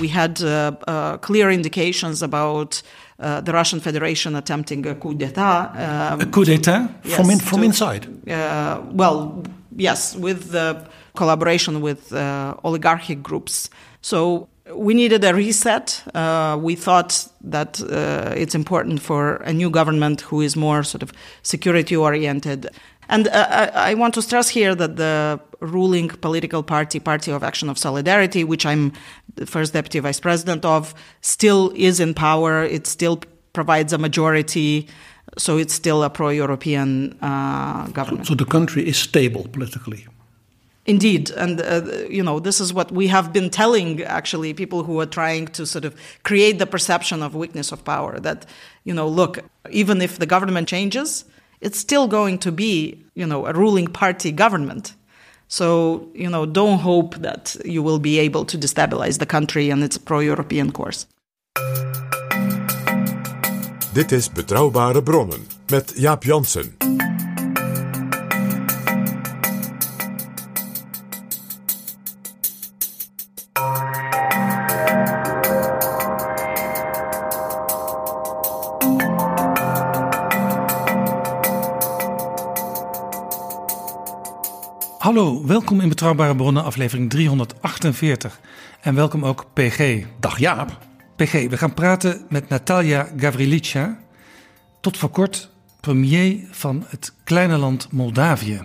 We had uh, uh, clear indications about uh, the Russian Federation attempting a coup d'état. Um, A coup d'etat Yes, from, in, from to- inside. uh, well, yes, with the collaboration with uh, oligarchic groups. So we needed a reset. Uh, we thought that uh, it's important for a new government who is more sort of security oriented. And uh, I, I want to stress here that the ruling political party, Party of Action of Solidarity, which I'm the first deputy vice president of, still is in power. It still provides a majority. So it's still a pro-European uh, government. So the country is stable politically. Indeed, and uh, you know this is what we have been telling actually people who are trying to sort of create the perception of weakness of power. That you know, look, even if the government changes, it's still going to be you know a ruling party government. So you know, don't hope that you will be able to destabilize the country and its pro-European course. Dit is Betrouwbare Bronnen met Jaap Jansen. Hallo, welkom in Betrouwbare Bronnen, aflevering 348. En welkom ook PG. Dag Jaap. PG, we gaan praten met Natalia Gavrilica. Tot voor kort premier van het kleine land Moldavië.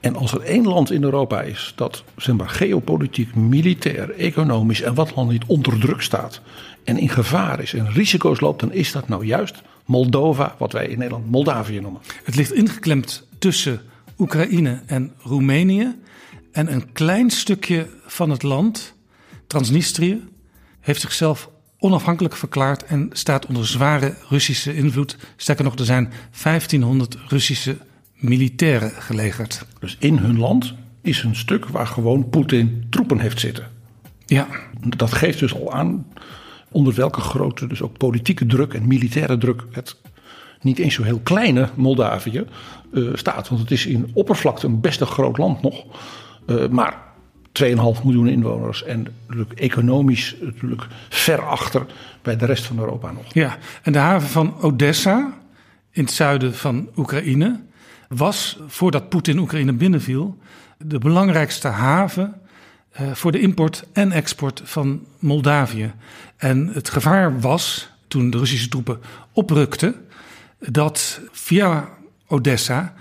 En als er één land in Europa is dat zeg maar, geopolitiek, militair, economisch en wat dan niet onder druk staat en in gevaar is en risico's loopt, dan is dat nou juist Moldova, wat wij in Nederland Moldavië noemen. Het ligt ingeklemd tussen Oekraïne en Roemenië. En een klein stukje van het land, Transnistrië, heeft zichzelf onafhankelijk verklaard en staat onder zware Russische invloed. Sterker nog, er zijn 1500 Russische militairen gelegerd. Dus in hun land is een stuk waar gewoon Poetin troepen heeft zitten. Ja, Dat geeft dus al aan onder welke grote, dus ook politieke druk en militaire druk het niet eens zo heel kleine Moldavië eh, staat. Want het is in oppervlakte een best een groot land nog. Eh, maar 2,5 miljoen inwoners en natuurlijk economisch natuurlijk ver achter bij de rest van Europa nog. ja. En de haven van Odessa, in het zuiden van Oekraïne, was voordat Poetin Oekraïne binnenviel, de belangrijkste haven eh, voor de import en export van Moldavië. En het gevaar was, toen de Russische troepen oprukten, dat via Odessa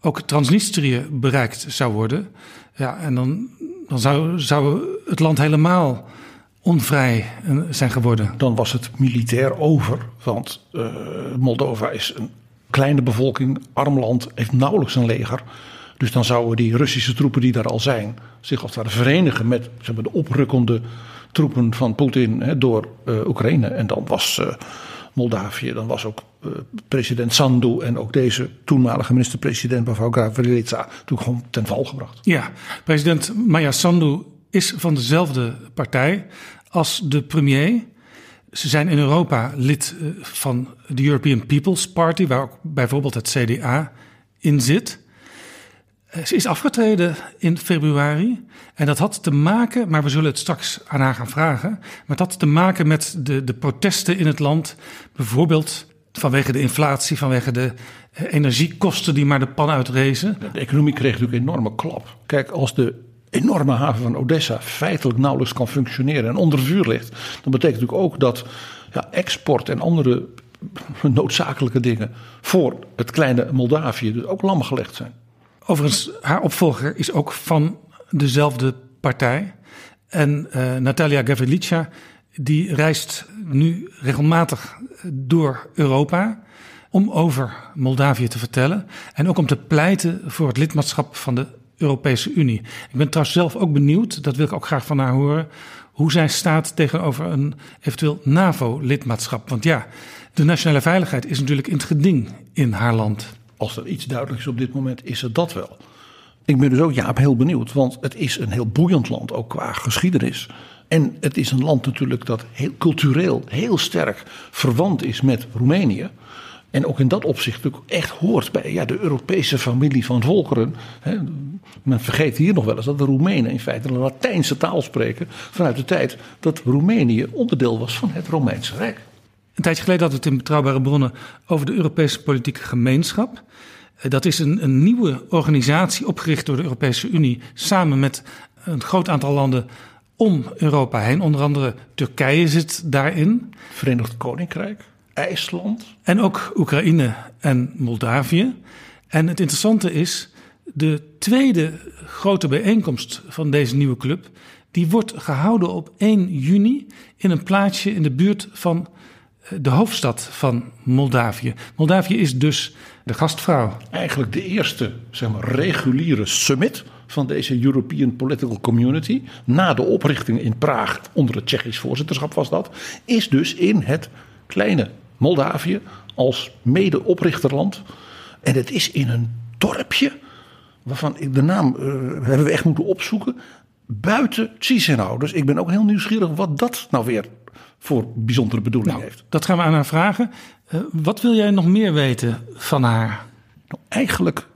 ook Transnistrië bereikt zou worden. Ja, en dan, dan zou, zou het land helemaal onvrij eh, zijn geworden. Dan was het militair over, want eh, Moldova is een kleine bevolking, arm land, heeft nauwelijks een leger. Dus dan zouden die Russische troepen die daar al zijn, zich als ware verenigen met zeg maar, de oprukkende troepen van Poetin hè, door eh, Oekraïne. En dan was Moldavië, dan was ook eh, president Sandu en ook deze toenmalige minister-president mevrouw Gavrilica natuurlijk gewoon ten val gebracht. Ja, president Maya Sandu is van dezelfde partij als de premier. Ze zijn in Europa lid eh, van de European People's Party, waar ook bijvoorbeeld het CDA in zit. Ze is afgetreden in februari. En dat had te maken, maar we zullen het straks aan haar gaan vragen. Maar het had te maken met de, de protesten in het land. Bijvoorbeeld vanwege de inflatie, vanwege de eh, energiekosten die maar de pan uitrezen. De economie kreeg natuurlijk een enorme klap. Kijk, als de enorme haven van Odessa feitelijk nauwelijks kan functioneren en onder vuur ligt, dan betekent natuurlijk ook dat ja, export en andere noodzakelijke dingen voor het kleine Moldavië dus ook lam gelegd zijn. Overigens, haar opvolger is ook van dezelfde partij. En uh, Natalia Gavrilica, die reist nu regelmatig door Europa om over Moldavië te vertellen. En ook om te pleiten voor het lidmaatschap van de Europese Unie. Ik ben trouwens zelf ook benieuwd, dat wil ik ook graag van haar horen, hoe zij staat tegenover een eventueel NAVO-lidmaatschap. Want ja, de nationale veiligheid is natuurlijk in het geding in haar land. Als er iets duidelijk is op dit moment, is het dat wel. Ik ben dus ook Jaap heel benieuwd, want het is een heel boeiend land, ook qua geschiedenis. En het is een land natuurlijk dat heel cultureel heel sterk verwant is met Roemenië. En ook in dat opzicht natuurlijk echt hoort bij ja, de Europese familie van volkeren. Men vergeet hier nog wel eens dat de Roemenen in feite een Latijnse taal spreken. vanuit de tijd dat Roemenië onderdeel was van het Romeinse Rijk. Een tijdje geleden hadden we het in betrouwbare bronnen over de Europese politieke gemeenschap. Eh, dat is een, een nieuwe organisatie opgericht door de Europese Unie samen met een groot aantal landen om Europa heen. Onder andere Turkije zit daarin. Verenigd Koninkrijk. IJsland. En ook Oekraïne en Moldavië. En het interessante is, de tweede grote bijeenkomst van deze nieuwe club, die wordt gehouden op 1 juni in een plaatsje in de buurt van de hoofdstad van Moldavië. Moldavië is dus de gastvrouw. Eigenlijk de eerste zeg maar, reguliere summit van deze European Political Community. Na de oprichting in Praag, onder het Tsjechisch voorzitterschap was dat. Is dus in het kleine Moldavië als mede-oprichterland. En het is in een dorpje waarvan ik de naam uh, hebben we echt moeten opzoeken. Buiten Chisinau. Dus ik ben ook heel nieuwsgierig wat dat nou weer voor bijzondere bedoeling nou, heeft. Dat gaan we aan haar vragen. Uh, wat wil jij nog meer weten van haar? Nou, eigenlijk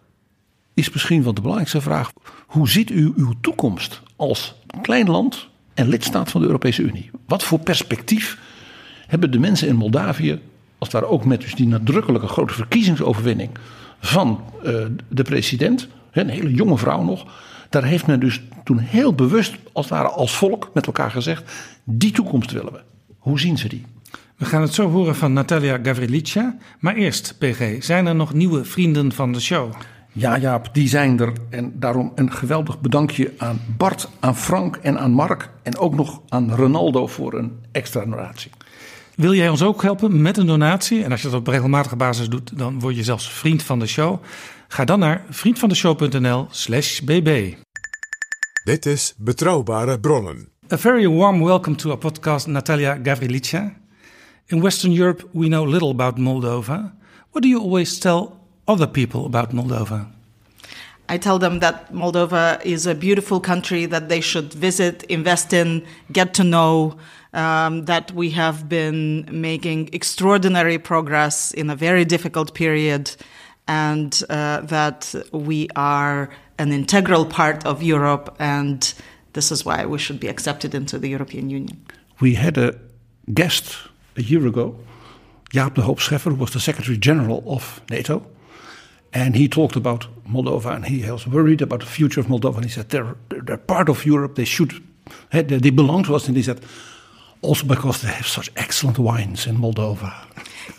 is misschien wel de belangrijkste vraag. Hoe ziet u uw toekomst als klein land en lidstaat van de Europese Unie? Wat voor perspectief hebben de mensen in Moldavië als het ware ook met dus die nadrukkelijke grote verkiezingsoverwinning van uh, de president, een hele jonge vrouw nog. Daar heeft men dus toen heel bewust, als het ware als volk, met elkaar gezegd: die toekomst willen we. Hoe zien ze die? We gaan het zo horen van Natalia Gavrilica. Maar eerst, PG, zijn er nog nieuwe vrienden van de show? Ja, Jaap, die zijn er. En daarom een geweldig bedankje aan Bart, aan Frank en aan Mark. En ook nog aan Ronaldo voor een extra donatie. Wil jij ons ook helpen met een donatie? En als je dat op regelmatige basis doet, dan word je zelfs vriend van de show. Ga dan naar vriendvandeshow.nl/slash bb. Dit is Betrouwbare Bronnen. A very warm welcome to our podcast, Natalia Gavrilița. In Western Europe, we know little about Moldova. What do you always tell other people about Moldova? I tell them that Moldova is a beautiful country that they should visit, invest in, get to know. um, that we have been making extraordinary progress in a very difficult period, and uh, that we are an integral part of Europe, and this is why we should be accepted into the European Union. We had a guest a year ago, Jaap de Hoop Scheffer, who was the Secretary General of NATO. And he talked about Moldova and he was worried about the future of Moldova. And he said, they're, they're part of Europe, they should, eh, they belong to us. And he said, also because they have such excellent wines in Moldova.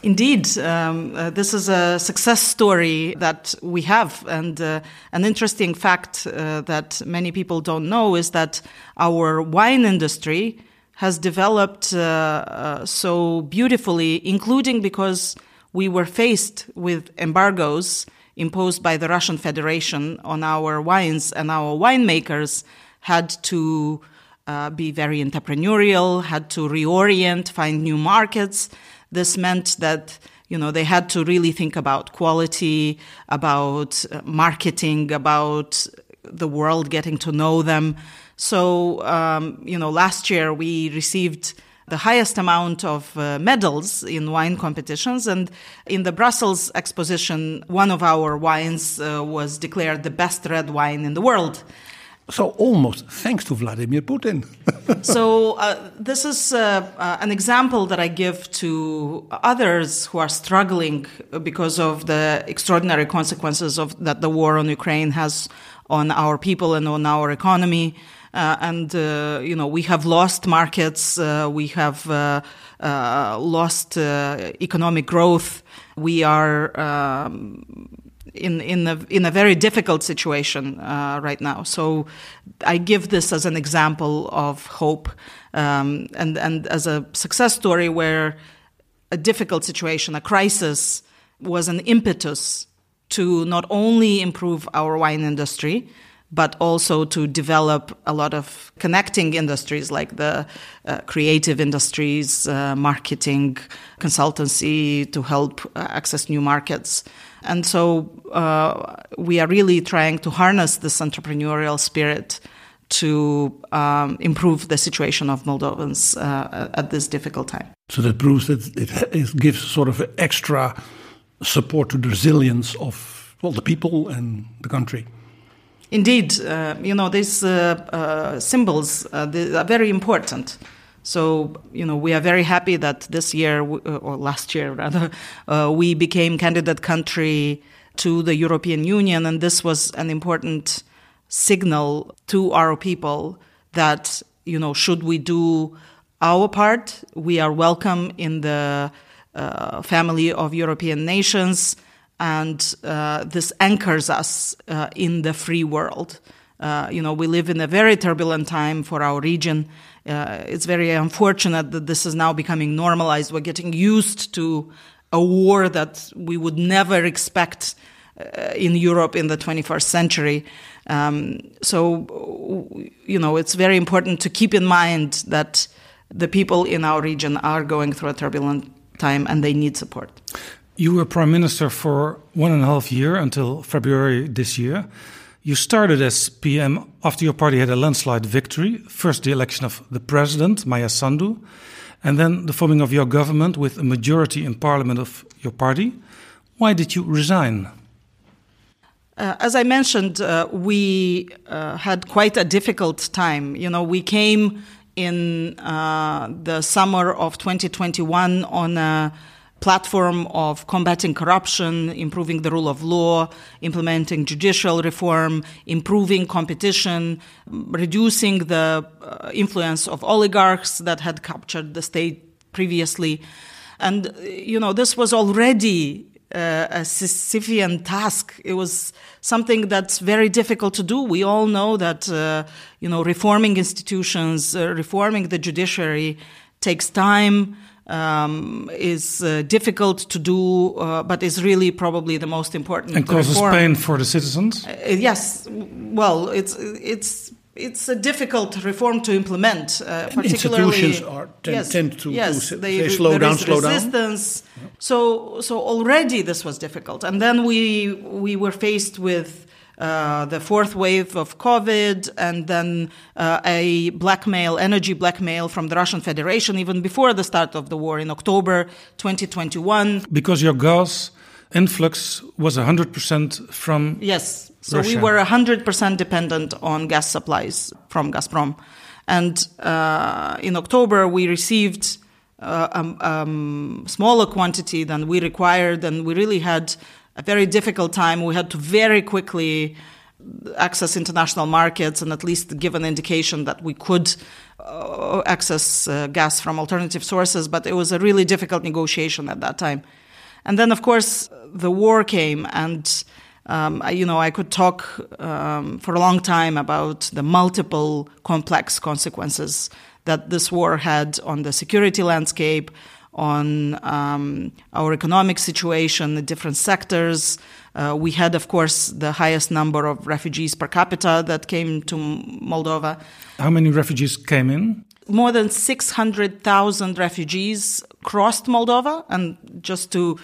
Indeed, um, uh, this is a success story that we have. And uh, an interesting fact uh, that many people don't know is that our wine industry has developed uh, uh, so beautifully, including because we were faced with embargoes imposed by the Russian Federation on our wines, and our winemakers had to uh, be very entrepreneurial, had to reorient, find new markets. This meant that you know they had to really think about quality, about uh, marketing, about the world getting to know them. So um, you know, last year we received the highest amount of uh, medals in wine competitions. And in the Brussels exposition, one of our wines uh, was declared the best red wine in the world. So almost thanks to Vladimir Putin. so uh, this is uh, uh, an example that I give to others who are struggling because of the extraordinary consequences of that the war on Ukraine has on our people and on our economy. Uh, and uh, you know we have lost markets, uh, we have lost economic growth. We are um, in in a in a very difficult situation right now. So I give this as an example of hope um, and and as a success story where a difficult situation, a crisis, was an impetus to not only improve our wine industry, but also to develop a lot of connecting industries like the uh, creative industries, uh, marketing, consultancy to help uh, access new markets. And so uh, we are really trying to harness this entrepreneurial spirit to um, improve the situation of Moldovans uh, at this difficult time. So that proves that it, it gives sort of extra support to the resilience of well the people and the country. Indeed, uh, you know these uh, uh symbols uh, are very important. So you know we are very happy that this year uh, or last year rather we became candidate country to the European Union, and this was an important signal to our people that you know should we do our part we are welcome in the uh, family of european nations and uh, this anchors us uh, in the free world. Uh, you know we live in a very turbulent time for our region uh, it's very unfortunate that this is now becoming normalized we're getting used to a war that we would never expect uh, in Europe in the 21st century. Um, so, you know, it's very important to keep in mind that the people in our region are going through a turbulent time and they need support. You were prime minister for one and a half year until February this year. You started as PM after your party had a landslide victory. First, the election of the president, Maia Sandu, and then the forming of your government with a majority in parliament of your party. Why did you resign? Uh, as I mentioned, uh, we uh, had quite a difficult time. You know, we came in uh, the summer of 2021 on a platform of combating corruption, improving the rule of law, implementing judicial reform, improving competition, reducing the uh, influence of oligarchs that had captured the state previously. And, you know, this was already uh, a Sisyphean task. It was something that's very difficult to do. We all know that, uh, you know, reforming institutions, uh, reforming the judiciary takes time, um, is uh, difficult to do, uh, but is really probably the most important. And causes reform. pain for the citizens. Uh, yes, well, it's it's it's a difficult reform to implement. Uh, particularly, institutions are tend, yes, tend to, yes, to they, they slow down, slow resistance. down. So, so already this was difficult, and then we we were faced with. Uh, the fourth wave of COVID, and then uh, a blackmail, energy blackmail from the Russian Federation, even before the start of the war in October 2021. Because your gas influx was 100% from yes so Russia. we were 100% dependent on gas supplies from Gazprom. And uh, in October, we received uh, a um, um, smaller quantity than we required, and we really had a very difficult time. We had to very quickly access international markets and at least give an indication that we could uh, access uh, gas from alternative sources, but it was a really difficult negotiation at that time. And then, of course, the war came, and um, I, you know, I could talk um, for a long time about the multiple complex consequences that this war had on the security landscape, on um, our economic situation, the different sectors. Uh, we had, of course, the highest number of refugees per capita that came to Moldova. How many refugees came in? More than 600,000 refugees crossed Moldova. And just to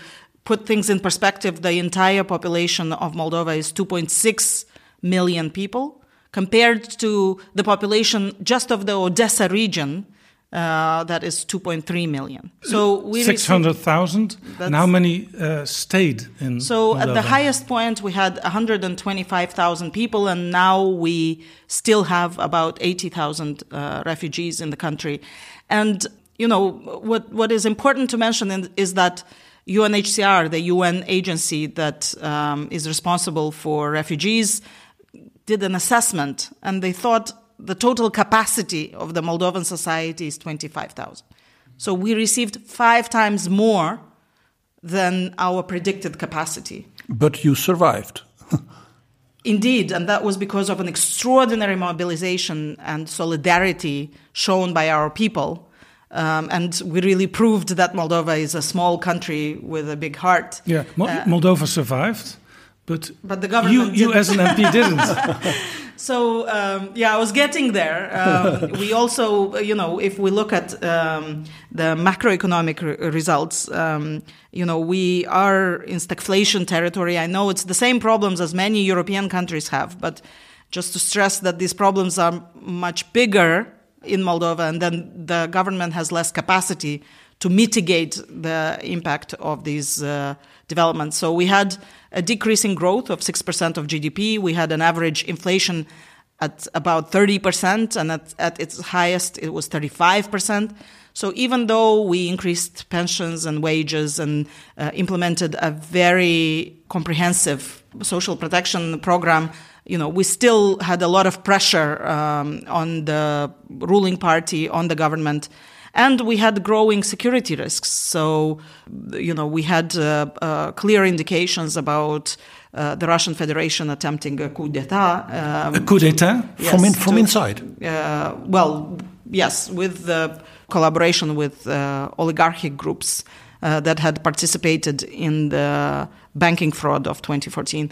put things in perspective, the entire population of Moldova is 2.6 million people, compared to the population just of the Odessa region, uh, that is 2.3 million. So we 600,000. And how many uh, stayed in? So Moldova? at the highest point, we had 125,000 people, and now we still have about 80,000 uh, refugees in the country. And you know what? What is important to mention is that UNHCR, the UN agency that um, is responsible for refugees, did an assessment and they thought the total capacity of the Moldovan society is 25,000. So we received five times more than our predicted capacity. But you survived. Indeed, and that was because of an extraordinary mobilization and solidarity shown by our people. Um, and we really proved that Moldova is a small country with a big heart. Yeah, Mo uh, Moldova survived, but, but the government you, you as an MP didn't. so um, yeah, I was getting there. Um, we also, you know, if we look at um, the macroeconomic re results, um, you know, we are in stagflation territory. I know it's the same problems as many European countries have, but just to stress that these problems are much bigger in Moldova, and then the government has less capacity to mitigate the impact of these uh, developments. So we had a decrease in growth of 6% of GDP. We had an average inflation at about 30%, and at, at its highest, it was 35%. So even though we increased pensions and wages and uh, implemented a very comprehensive social protection program, you know, we still had a lot of pressure um, on the ruling party, on the government, and we had growing security risks. So, you know, we had uh, uh, clear indications about uh, the Russian Federation attempting a coup d'état. Um, a coup d'état yes, from in, from to, inside. Uh, well, yes, with the collaboration with uh, oligarchic groups uh, that had participated in the banking fraud of 2014.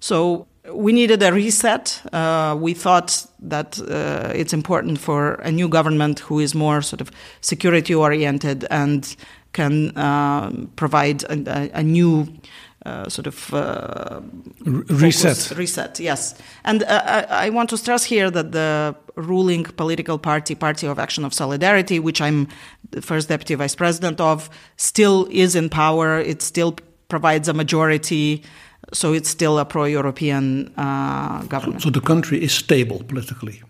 So we needed a reset. Uh, we thought that uh, it's important for a new government who is more sort of security oriented and can uh, provide a, a new uh, sort of uh, reset. Focus, reset, yes. And uh, I, I, want to stress here that the ruling political party, Party of Action of Solidarity, which I'm the first deputy vice president of, still is in power. It still provides a majority so it's still a pro-European uh, government. So, the country is stable politically.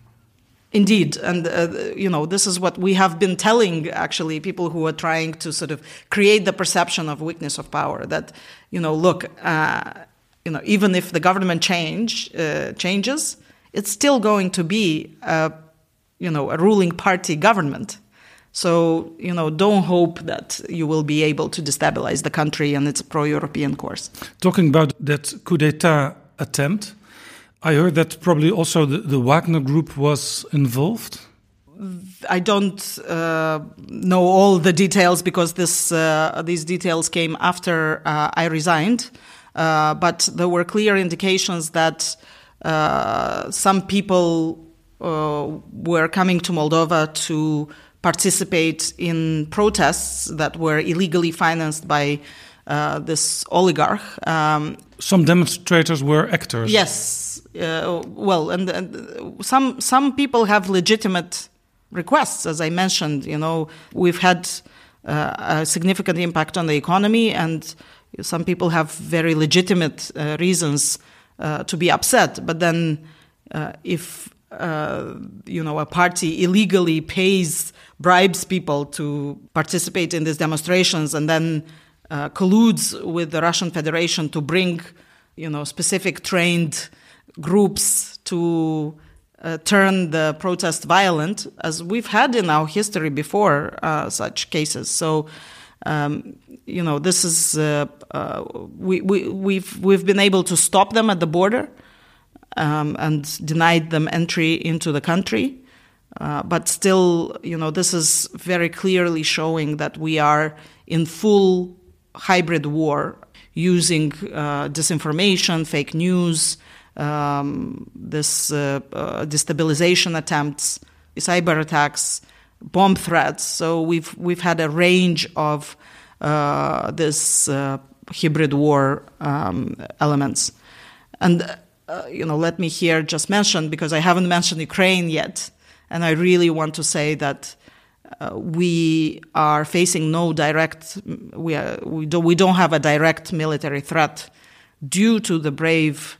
Indeed, and uh, you know this is what we have been telling actually people who are trying to sort of create the perception of weakness of power. That you know, look, uh, you know, even if the government change uh, changes, it's still going to be a you know a ruling party government so, you know, don't hope that you will be able to destabilize the country and its pro European course. Talking about that coup d'etat attempt, I heard that probably also the, the Wagner group was involved. I don't uh, know all the details because this, uh, these details came after uh, I resigned. Uh, but there were clear indications that uh, some people uh, were coming to Moldova to participate in protests that were illegally financed by uh, this oligarch. Um, some demonstrators were actors. Yes, uh, well, and, and, some some people have legitimate requests, as I mentioned. You know, we've had uh, a significant impact on the economy, and some people have very legitimate uh, reasons uh, to be upset. But then, uh, you know, a party illegally pays bribes people to participate in these demonstrations and then uh, colludes with the Russian Federation to bring, you know, specific trained groups to uh, turn the protest violent, as we've had in our history before uh, such cases. So, um, you know, this is uh, we, we we've we've been able to stop them at the border um, and denied them entry into the country. Uh, but still, you know, this is very clearly showing that we are in full hybrid war using uh, disinformation, fake news, um, this uh, uh destabilization attempts, cyber attacks, bomb threats. So we've we've had a range of uh, this hybrid war um, elements, and you know, let me here just mention because I haven't mentioned Ukraine yet. And I really want to say that uh, we are facing no direct, we, are, we, do, we don't have a direct military threat due to the brave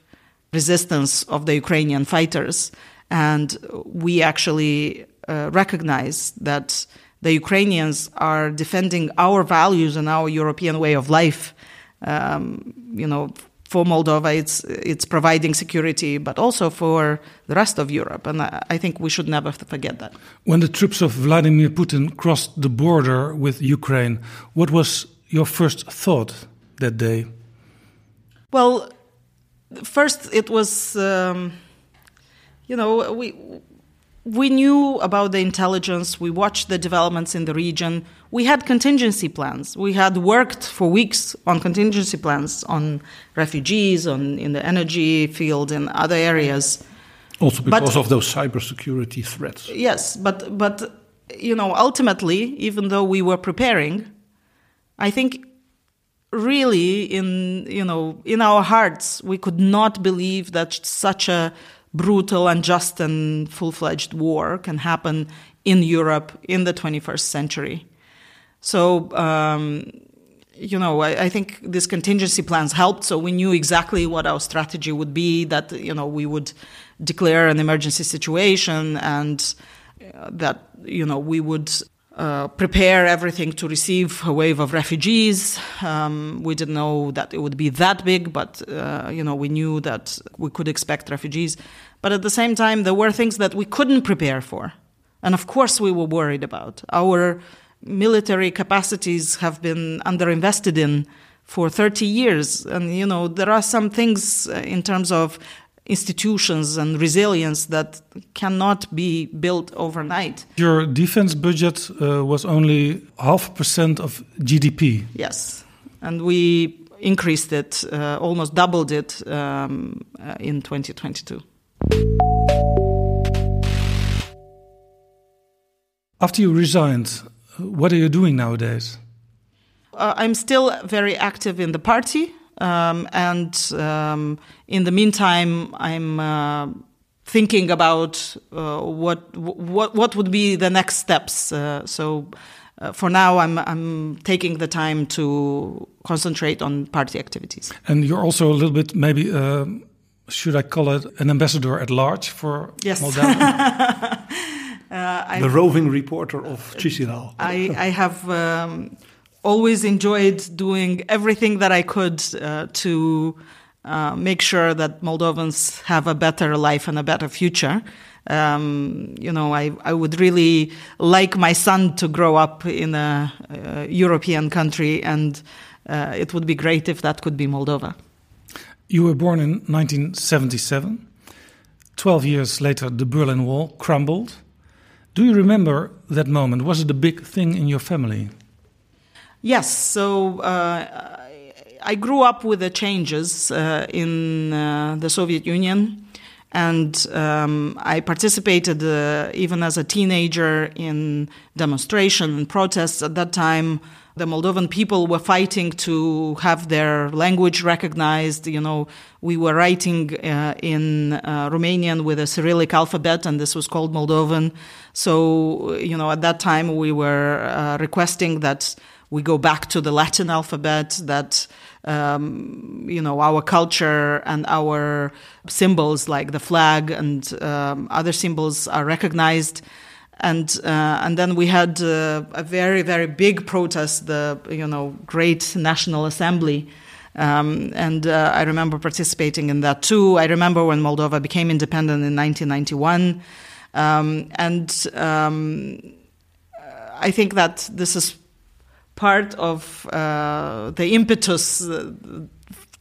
resistance of the Ukrainian fighters. And we actually uh, recognize that the Ukrainians are defending our values and our European way of life. Um, you know, for Moldova, it's it's providing security, but also for the rest of Europe. And I, think we should never forget that. When the troops of Vladimir Putin crossed the border with Ukraine, what was your first thought that day? Well, first it was, um, you know, we we knew about the intelligence. We watched the developments in the region. We had contingency plans. We had worked for weeks on contingency plans on refugees, on in the energy field, and other areas. Also because but, of those cybersecurity threats. Yes, but but you know, ultimately, even though we were preparing, I think really in you know in our hearts we could not believe that such a brutal, unjust, and full fledged war can happen in Europe in the 21st century. So, um, you know, I, I, think these contingency plans helped. So we knew exactly what our strategy would be. That you know we would declare an emergency situation, and uh, that you know we would uh, prepare everything to receive a wave of refugees. Um, we didn't know that it would be that big, but uh, you know we knew that we could expect refugees. But at the same time, there were things that we couldn't prepare for, and of course we were worried about. Our military capacities have been underinvested in for 30 years, and you know there are some things uh, in terms of institutions and resilience that cannot be built overnight. Your defense budget uh, was only half percent of GDP. Yes, and we increased it, uh, almost doubled it um, uh, in 2022. After you resigned, what are you doing nowadays? Uh, I'm still very active in the party. Um, and um, in the meantime, I'm uh, thinking about uh, what what what would be the next steps. Uh, so. Uh, for now, I'm I'm taking the time to concentrate on party activities. And you're also a little bit maybe uh, should I call it an ambassador at large for yes. Moldova? uh, the roving reporter of Chisinau. I, I have um, always enjoyed doing everything that I could uh, to uh, make sure that Moldovans have a better life and a better future. Um, you know, I, I would really like my son to grow up in a, a European country, and uh, it would be great if that could be Moldova. You were born in 1977. Twelve years later, the Berlin Wall crumbled. Do you remember that moment? Was it a big thing in your family? Yes. So uh, I grew up with the changes uh, in uh, the Soviet Union. And um, I participated uh, even as a teenager in demonstration and protests at that time. The Moldovan people were fighting to have their language recognized. You know, we were writing uh, in uh, Romanian with a Cyrillic alphabet, and this was called Moldovan. So, you know, at that time we were requesting that we go back to the Latin alphabet, that um, you know our culture and our symbols like the flag and um, other symbols are recognized. And uh, and then we had uh, a very very big protest, the you know great National Assembly, um, and uh, I remember participating in that too. I remember when Moldova became independent in 1991, um, and um, I think that this is part of uh, the impetus uh,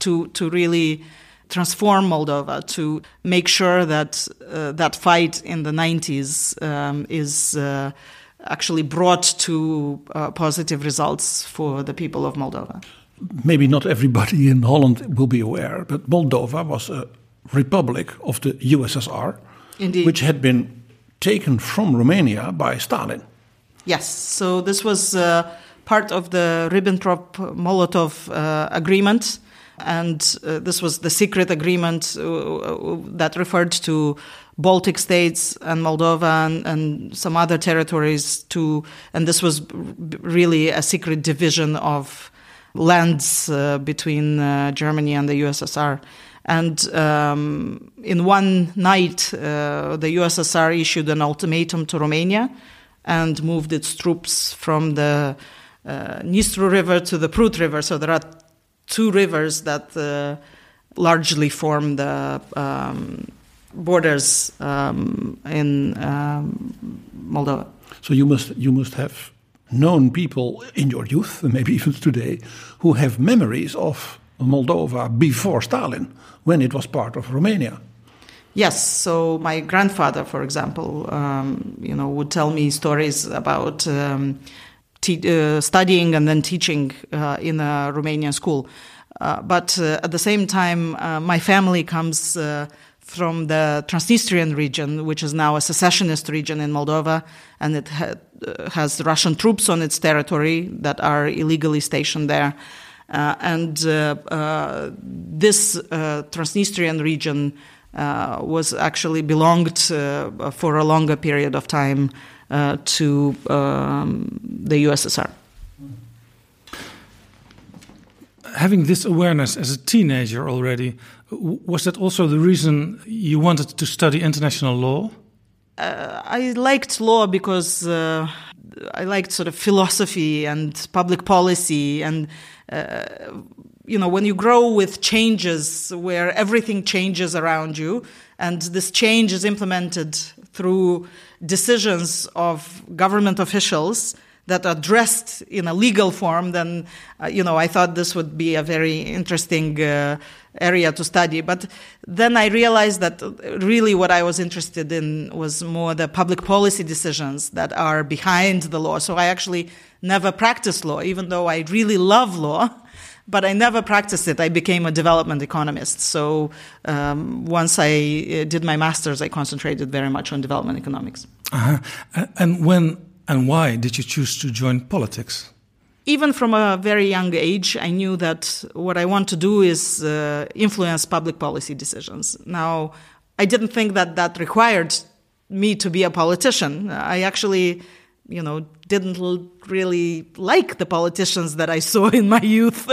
to to really transform Moldova to make sure that uh, that fight in the 90s um, is uh, actually brought to uh, positive results for the people of Moldova. Maybe not everybody in Holland will be aware, but Moldova was a republic of the USSR, Indeed. which had been taken from Romania by Stalin. Yes, so this was uh, part of the Ribbentrop-Molotov uh, agreement. And uh, this was the secret agreement uh, that referred to Baltic states and Moldova and, and, some other territories too. And this was really a secret division of lands uh, between uh, Germany and the USSR. And um, in one night, uh, the USSR issued an ultimatum to Romania and moved its troops from the uh, Nistru River to the Prut River. So there are two rivers that uh, largely form the um, borders um, in um, Moldova. So you must you must have known people in your youth, and maybe even today, who have memories of Moldova before Stalin, when it was part of Romania. Yes. So my grandfather, for example, um, you know, would tell me stories about um, te- uh, studying and then teaching uh, in a Romanian school. Uh, but uh, at the same time, uh, my family comes uh, from the Transnistrian region, which is now a secessionist region in Moldova, and it ha- has Russian troops on its territory that are illegally stationed there. and this Transnistrian region uh, was actually belonged uh, for a longer period of time uh, to um, the USSR. Having this awareness as a teenager already, was that also the reason you wanted to study international law? Uh, I liked law because uh, I liked sort of philosophy and public policy and uh, you know, when you grow with changes where everything changes around you, and this change is implemented through decisions of government officials that are dressed in a legal form, then, uh, you know, I thought this would be a very interesting uh, area to study. But then I realized that really what I was interested in was more the public policy decisions that are behind the law. So I actually never practiced law, even though I really love law but I never practiced it. I became a development economist. So um, once I uh, did my master's, I concentrated very much on development economics. Uh-huh. And when and why did you choose to join politics? Even from a very young age, I knew that what I want to do is uh, influence public policy decisions. Now, I didn't think that that required me to be a politician. I actually you know, didn't really like the politicians that I saw in my youth.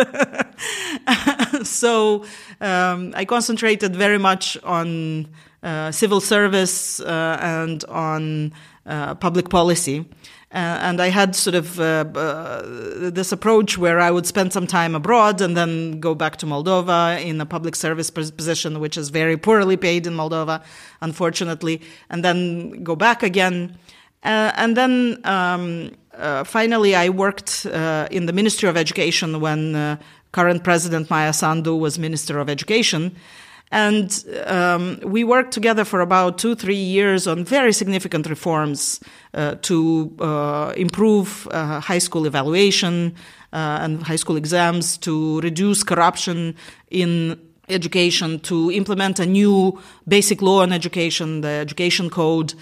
so um, I concentrated very much on uh, civil service uh, and on uh, public policy. Uh, and I had sort of uh, uh, this approach where I would spend some time abroad and then go back to Moldova in a public service position, which is very poorly paid in Moldova, unfortunately, and then go back again. Uh, and then um, uh, finally, I worked uh, in the Ministry of Education when current President Maia Sandu was Minister of Education. And um, we worked together for about two, three years on very significant reforms uh, to uh, improve uh, high school evaluation and high school exams, to reduce corruption in education, to implement a new basic law on education, the education code.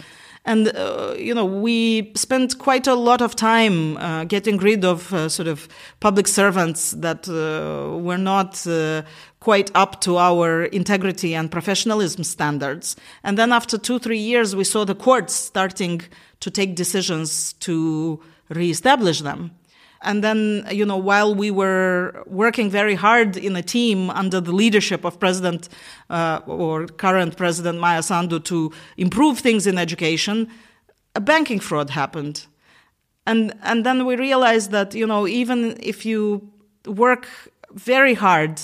And, uh, you know, we spent quite a lot of time uh, getting rid of uh, sort of public servants that uh, were not uh, quite up to our integrity and professionalism standards. And then after two, three years, we saw the courts starting to take decisions to reestablish them. And then, you know, while we were working very hard in a team under the leadership of President uh, or current President Maia Sandu to improve things in education, a banking fraud happened. And, and then we realized that, you know, even if you work very hard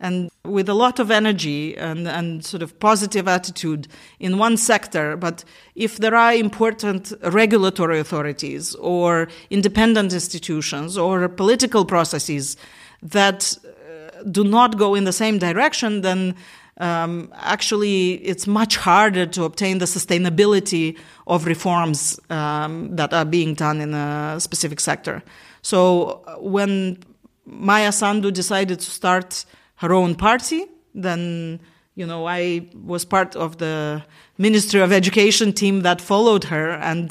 and with a lot of energy and, and sort of positive attitude in one sector. But if there are important regulatory authorities or independent institutions or political processes that uh, do not go in the same direction, then um, actually it's much harder to obtain the sustainability of reforms um, that are being done in a specific sector. So uh, when Maia Sandu decided to start her own party. Then, you know, I was part of the Ministry of Education team that followed her and,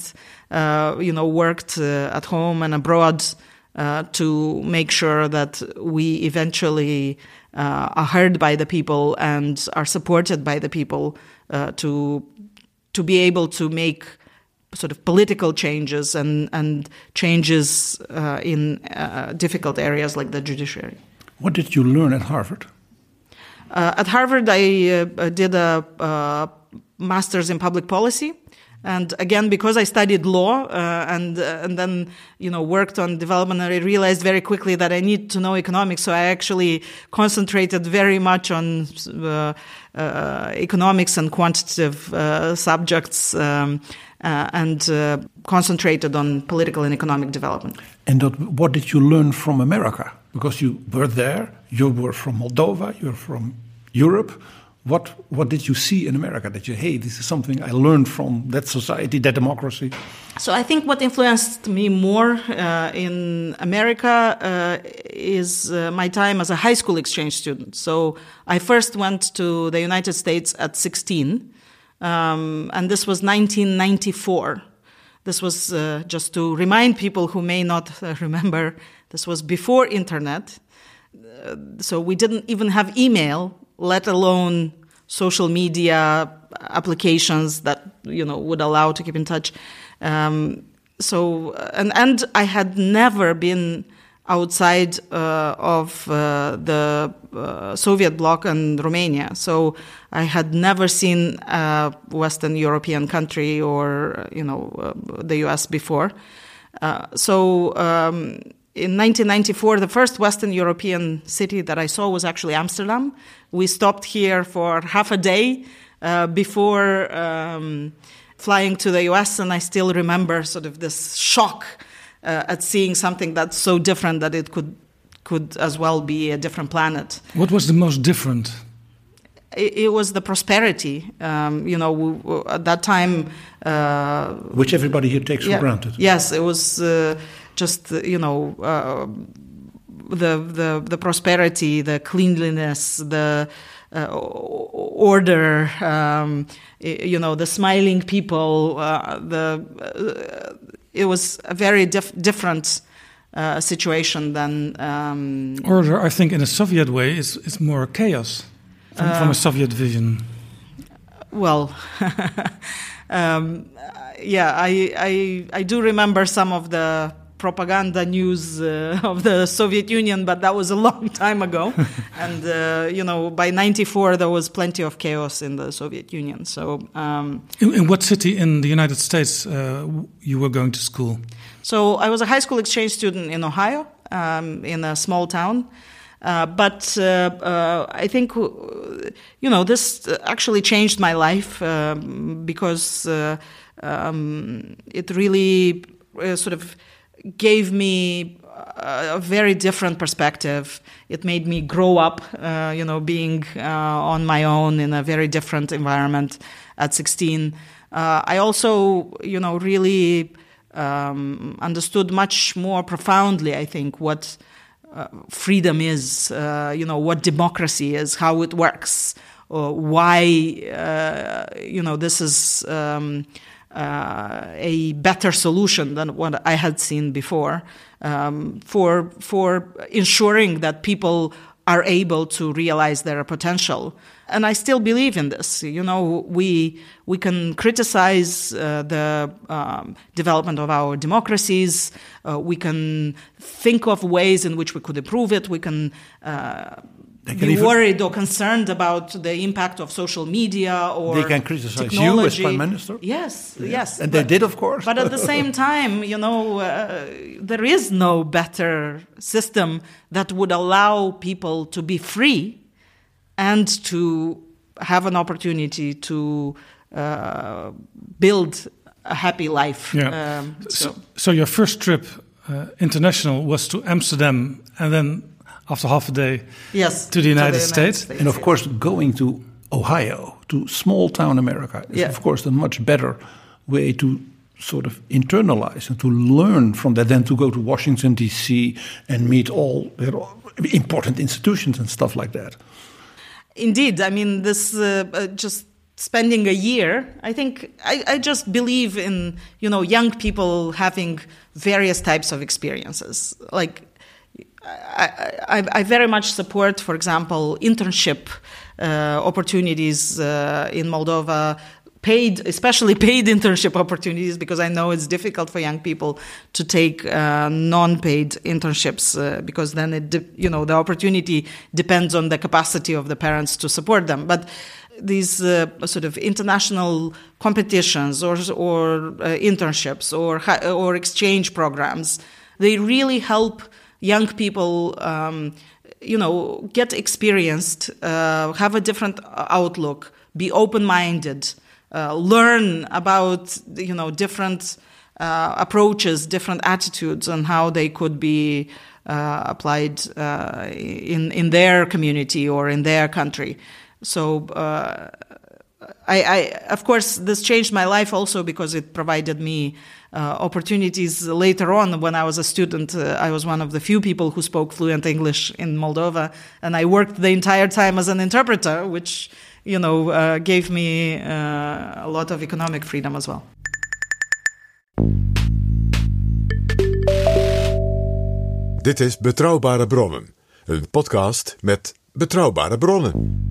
uh, you know, worked uh, at home and abroad uh, to make sure that we eventually uh, are heard by the people and are supported by the people uh, to to be able to make sort of political changes and and changes uh, in difficult areas like the judiciary. What did you learn at Harvard? Uh, at Harvard, I uh, did a uh, master's in public policy, And again, because I studied law uh, and uh, and then you know worked on development, I realized very quickly that I need to know economics. So I actually concentrated very much on uh, uh economics and quantitative uh, subjects. Um, uh, and concentrated on political and economic development. And what did you learn from America? Because you were there, you were from Moldova, you're from Europe what what did you see in America that you hey this is something I learned from that society that democracy? So I think what influenced me more uh, in America uh, is uh, my time as a high school exchange student. So I first went to the United States at 16, um, and this was 1994. This was uh, just to remind people who may not uh, remember. This was before internet, uh, so we didn't even have email let alone social media applications that you know would allow to keep in touch. Um, so and and I had never been outside uh, of uh, the uh, Soviet bloc and Romania. So I had never seen a Western European country or you know the U.S. before. So um, in 1994, the first Western European city that I saw was actually Amsterdam. We stopped here for half a day uh, before um, flying to the US, and I still remember sort of this shock uh, at seeing something that's so different that it could could as well be a different planet. What was the most different? It, it was the prosperity. Um, you know, we, we, at that time, uh, which everybody here takes yeah, for granted. Yes, it was uh, just you know uh, the the the prosperity, the cleanliness, the uh, order, um, you know, the smiling people. Uh, the uh, it was a very dif different. Uh, situation than um, order. I think in a Soviet way is is more chaos from, from a uh, Soviet vision. Well, um, yeah, I, I I do remember some of the propaganda news uh, of the Soviet Union, but that was a long time ago. and uh, you know, by '94 there was plenty of chaos in the Soviet Union. So, um, in, in, what city in the United States uh, you were going to school? So I was a high school exchange student in Ohio, um, in a small town. Uh, but uh, uh, I think, you know, this actually changed my life um, because um, it really sort of gave me a very different perspective. It made me grow up, uh, you know, being uh, on my own in a very different environment at 16. Uh, I also, you know, really um, understood much more profoundly, I think, what uh, freedom is, uh, you know, what democracy is, how it works, why, uh, you know, this is. Um, uh, a better solution than what I had seen before um, for for ensuring that people are able to realize their potential. And I still believe in this. You know, we we can criticize uh, the um, development of our democracies. Uh, we can think of ways in which we could improve it. We can uh, be even, worried or concerned about the impact of social media or they can criticize technology. you as prime minister. Yes, yeah. yes, and but, they did, of course. but at the same time, you know, uh, there is no better system that would allow people to be free and to have an opportunity to uh, build a happy life. Yeah. Um, so. so. so, your first trip uh, international was to Amsterdam, and then after half a day yes, to the United, to the United States. States. And of course, going to Ohio, to small town America, is yeah. of course a much better way to sort of internalize and to learn from that than to go to Washington, D.C. and meet all important institutions and stuff like that. Indeed. I mean, this uh, uh, just spending a year i think I, I, just believe in you know young people having various types of experiences like I, I, I, very much support, for example, internship uh, opportunities uh, in Moldova, paid, especially paid internship opportunities, because I know it's difficult for young people to take uh, non-paid internships, uh, because then it, you know, the opportunity depends on the capacity of the parents to support them. But these uh, sort of international competitions or or uh, internships or or exchange programs, they really help young people. Um, you know, get experienced, uh, have a different outlook, be open-minded, uh, learn about you know different uh, approaches, different attitudes, and how they could be uh, applied uh, in in their community or in their country. So. Uh, I, I, of course, this changed my life also because it provided me uh, opportunities later on. When I was a student, uh, I was one of the few people who spoke fluent English in Moldova, and I worked the entire time as an interpreter, which you know uh, gave me a lot of economic freedom as well. Dit is Betrouwbare Bronnen, een podcast met betrouwbare bronnen.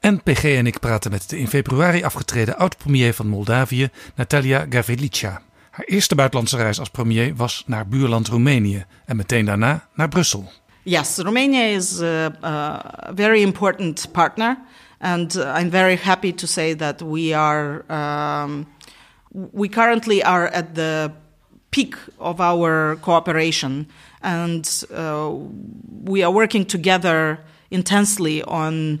NPG en ik praten met de in februari afgetreden oud-premier van Moldavië, Natalia Gavrilicea. Haar eerste buitenlandse reis als premier was naar buurland Roemenië en meteen daarna naar Brussel. Yes, Romania is a, a very important partner, and I'm very happy to say that we are. Um, we currently are at the peak of our cooperation, and uh, we are working together intensely on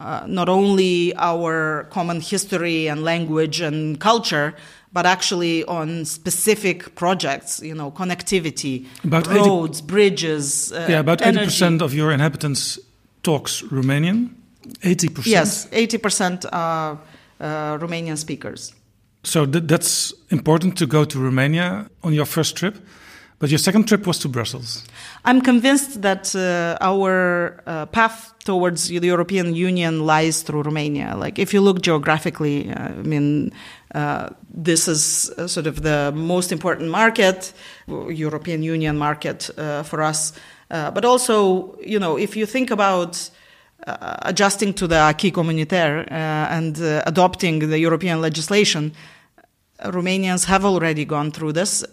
uh, not only our common history and language and culture, but actually on specific projects, you know, connectivity, about roads, 80, bridges. Uh, yeah, about eighty percent of your inhabitants talks Romanian. Eighty percent. Yes, eighty percent are uh, Romanian speakers. So th that's important to go to Romania on your first trip. But your second trip was to Brussels. I'm convinced that uh, our uh, path towards the European Union lies through Romania. Like, if you look geographically, uh, I mean, uh, this is uh, sort of the most important market, European Union market uh, for us. but also, you know, if you think about adjusting to the acquis communautaire and adopting the European legislation, Romanians have already gone through this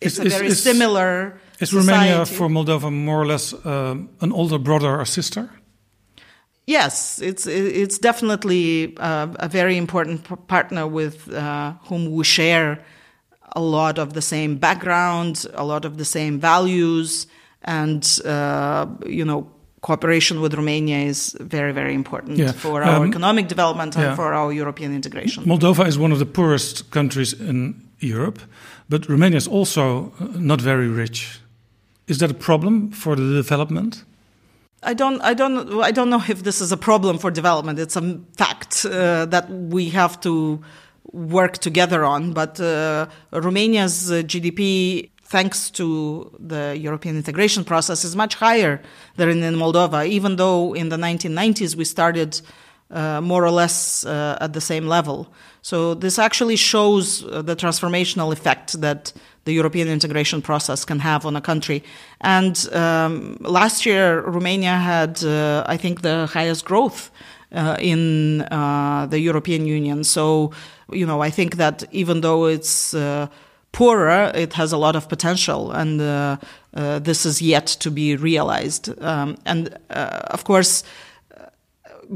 it's is, a very is, similar. Is Romania for Moldova more or less uh, an older brother or sister? Yes, it's it's definitely uh, a very important partner with uh, whom we share a lot of the same background, a lot of the same values, and uh, you know cooperation with Romania is very, very important yeah. for our um, economic development and yeah. for our European integration. Moldova is one of the poorest countries in Europe. But Romania is also uh, not very rich. Is that a problem for the development? I don't, I don't, I don't know if this is a problem for development. It's a fact uh, that we have to work together on. But uh, Romania's uh, GDP, thanks to the European integration process, is much higher than in Moldova. Even though in the 1990s we started uh, more or less uh, at the same level. So this actually shows uh, the transformational effect that the European integration process can have on a country. And um, last year, Romania had, uh, I think, the highest growth uh, in uh, the European Union. So, you know, I think that even though it's poorer, it has a lot of potential, and this is yet to be realized. Um, and of course,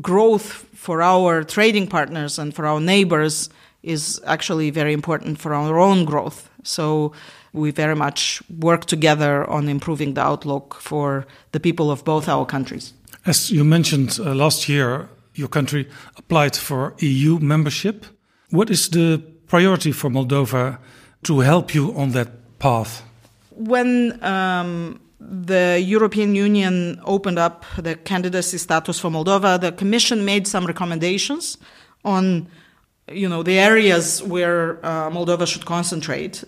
growth for our trading partners and for our neighbors is actually very important for our own growth. So we very much work together on improving the outlook for the people of both our countries. As you mentioned uh, last year, your country applied for EU membership. What is the priority for Moldova to help you on that path? When um, the European Union opened up the candidacy status for Moldova, the Commission made some recommendations on, you know, the areas where uh, Moldova should concentrate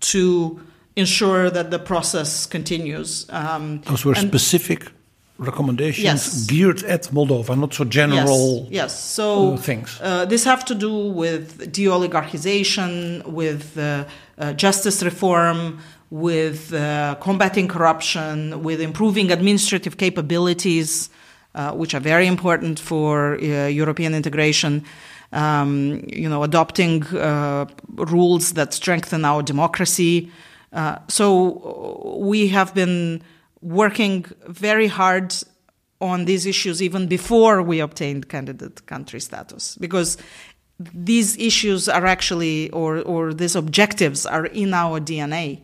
to ensure that the process continues. Um, Those were specific recommendations yes. geared at Moldova, not so general. Yes, yes. so uh, things. Uh, this have to do with de-oligarchization, with uh, uh justice reform, with uh, combating corruption, with improving administrative capabilities, uh, which are very important for uh, European integration. Um, you know, adopting uh, rules that strengthen our democracy. Uh, so we have been working very hard on these issues even before we obtained candidate country status because these issues are actually or or these objectives are in our DNA.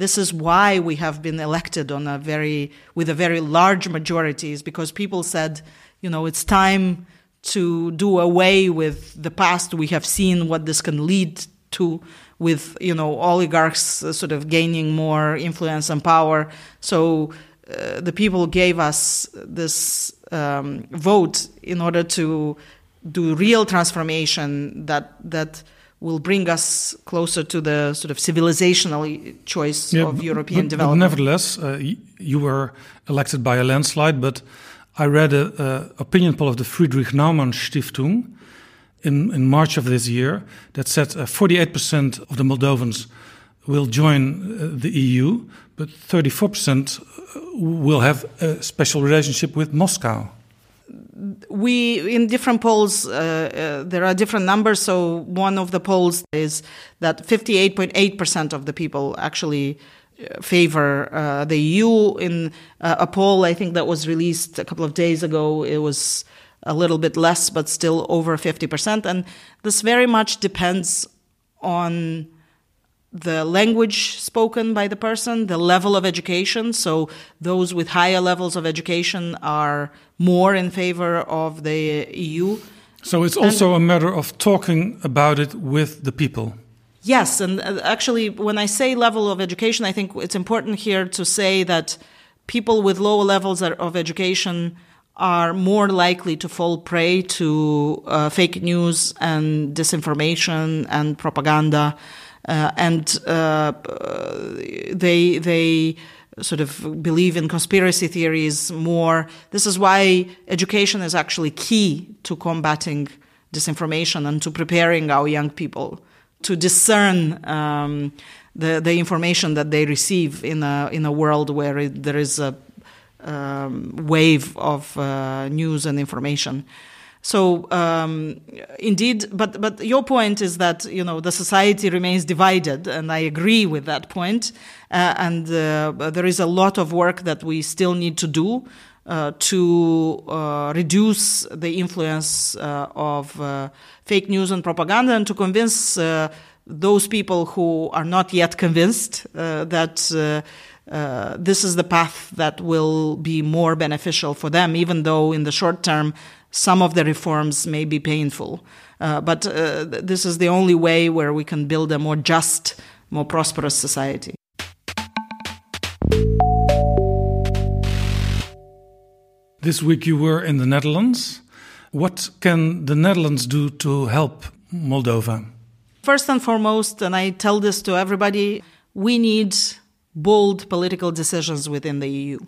This is why we have been elected on a very with a very large majority is because people said, you know, it's time to do away with the past. We have seen what this can lead to with you know oligarchs uh, sort of gaining more influence and power. So uh, the people gave us this um, vote in order to do real transformation that that will bring us closer to the sort of civilizational choice Yeah, of European but, but development. nevertheless, uh, you were elected by a landslide. But I read a, a opinion poll of the Friedrich Naumann Stiftung in, in March of this year that said uh, 48% of the Moldovans will join uh, the EU, but 34% will have a special relationship with Moscow. We in different polls uh, uh, there are different numbers. So one of the polls is that 58.8% of the people actually uh, favor uh, the EU in uh, a poll I think that was released a couple of days ago it was a little bit less but still over 50% and this very much depends on the language spoken by the person, the level of education. So those with higher levels of education are more in favor of the EU. So it's also a matter of talking about it with the people. Yes, and uh, actually, when I say level of education, I think it's important here to say that people with low levels of education are more likely to fall prey to uh, fake news and disinformation and propaganda, and uh, they they sort of believe in conspiracy theories more. This is why education is actually key to combating disinformation and to preparing our young people to discern um, the the information that they receive in a in a world where it, there is a um, wave of uh, news and information. So um, indeed, but but your point is that you know the society remains divided, and I agree with that point. Uh, and uh, there is a lot of work that we still need to do uh, to uh, reduce the influence uh, of uh, fake news and propaganda, and to convince those people who are not yet convinced that. Uh, this is the path that will be more beneficial for them, even though in the short term some of the reforms may be painful. Uh, but uh, this is the only way where we can build a more just, more prosperous society. This week you were in the Netherlands. What can the Netherlands do to help Moldova? First and foremost, and I tell this to everybody, we need bold political decisions within the EU.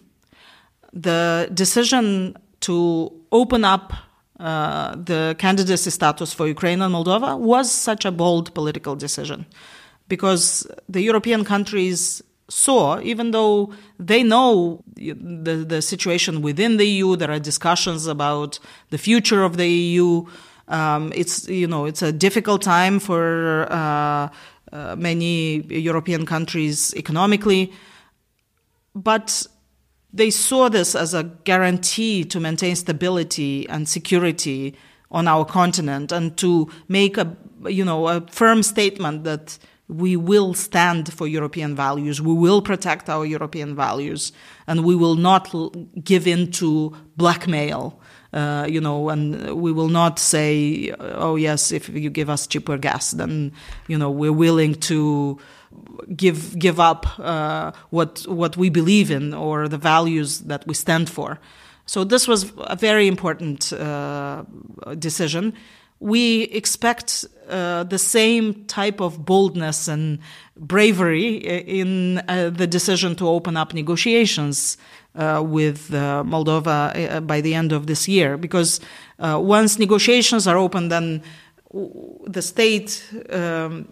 The decision to open up uh, the candidacy status for Ukraine and Moldova was such a bold political decision because the European countries saw, even though they know the, the situation within the EU, there are discussions about the future of the EU. Um, it's you know it's a difficult time for uh, uh, many European countries economically, but they saw this as a guarantee to maintain stability and security on our continent and to make a you know a firm statement that we will stand for European values, we will protect our European values, and we will not give in to blackmail. Uh, you know, and we will not say, "Oh yes, if you give us cheaper gas, then you know we're willing to give give up uh, what what we believe in or the values that we stand for." So this was a very important uh, decision. We expect uh, the same type of boldness and bravery in uh, the decision to open up negotiations uh, with uh, Moldova uh, by the end of this year. Because uh, once negotiations are open, then the state um,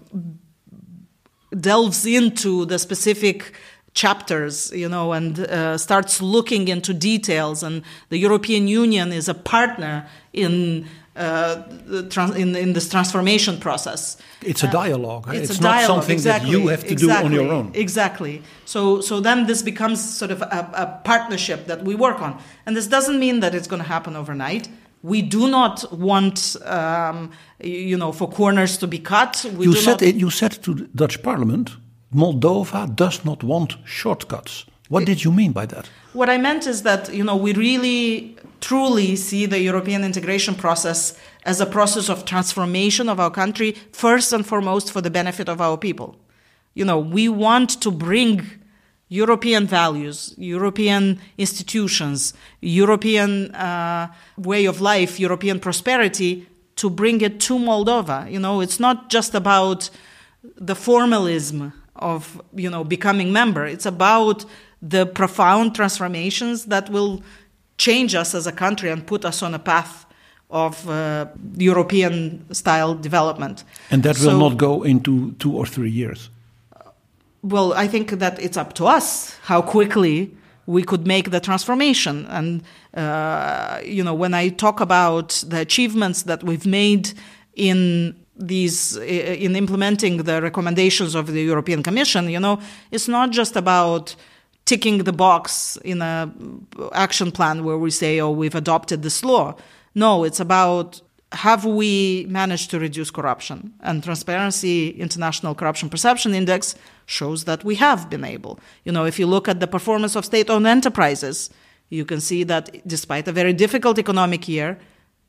delves into the specific chapters, you know, and uh, starts looking into details. And the European Union is a partner in uh, trans- in, in this transformation process. It's a dialogue. huh? It's, It's, a not dialogue, something exactly, that you have to exactly, do on your own. Exactly. So, so then this becomes sort of a, a partnership that we work on, and this doesn't mean that it's going to happen overnight. We do not want, um, you know, for corners to be cut. We You do said not, it, you said to the Dutch Parliament, Moldova does not want shortcuts. What did you mean by that? What I meant is that you know we really truly see the European integration process as a process of transformation of our country first and foremost for the benefit of our people. You know, we want to bring European values, European institutions, European uh, way of life, European prosperity to bring it to Moldova. You know, it's not just about the formalism of you know becoming member. It's about the profound transformations that will change us as a country and put us on a path of uh, European style development. And that will So- not go into two or three years. well, I think that it's up to us how quickly we could make the transformation. And, uh, you know, when I talk about the achievements that we've made in these, in implementing the recommendations of the European Commission, you know, it's not just about ticking the box in a action plan where we say, oh, we've adopted this law. No, it's about have we managed to reduce corruption? And Transparency International Corruption Perception Index shows that we have been able. You know, if you look at the performance of state owned enterprises, you can see that despite a very difficult economic year,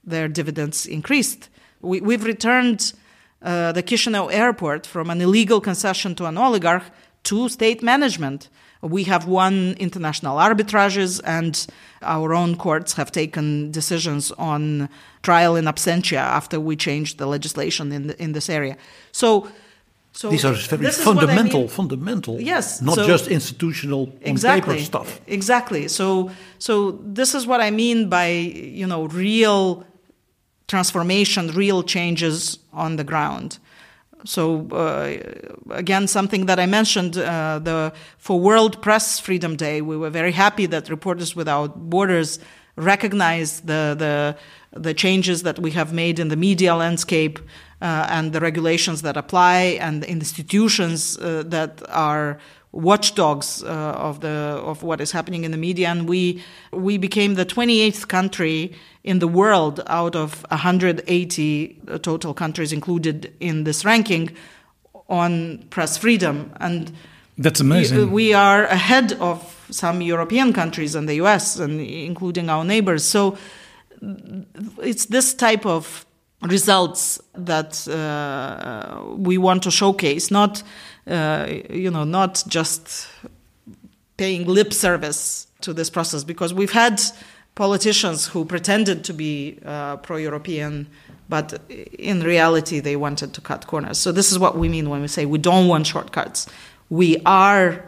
their dividends increased. We, we've returned uh, the Chisinau airport from an illegal concession to an oligarch to state management. We have won international arbitrages, and our own courts have taken decisions on trial in absentia after we changed the legislation in the, in this area. So, so These are very what I fundamental, mean. fundamental. Yes, Not so- just institutional on exactly paper stuff. exactly so so this is what i mean by you know real transformation real changes on the ground so uh, again something that i mentioned uh, the for world press freedom day we were very happy that reporters without borders recognized the the the changes that we have made in the media landscape uh, and the regulations that apply and the institutions uh, that are watchdogs uh, of the of what is happening in the media. And we we became the 28th country in the world out of 180 total countries included in this ranking on press freedom. And That's amazing. we are ahead of some European countries and the US and including our neighbors. So it's this type of results that uh, we want to showcase not uh, you know not just paying lip service to this process because we've had politicians who pretended to be uh, pro-European, but in reality they wanted to cut corners. So this is what we mean when we say we don't want shortcuts. We are,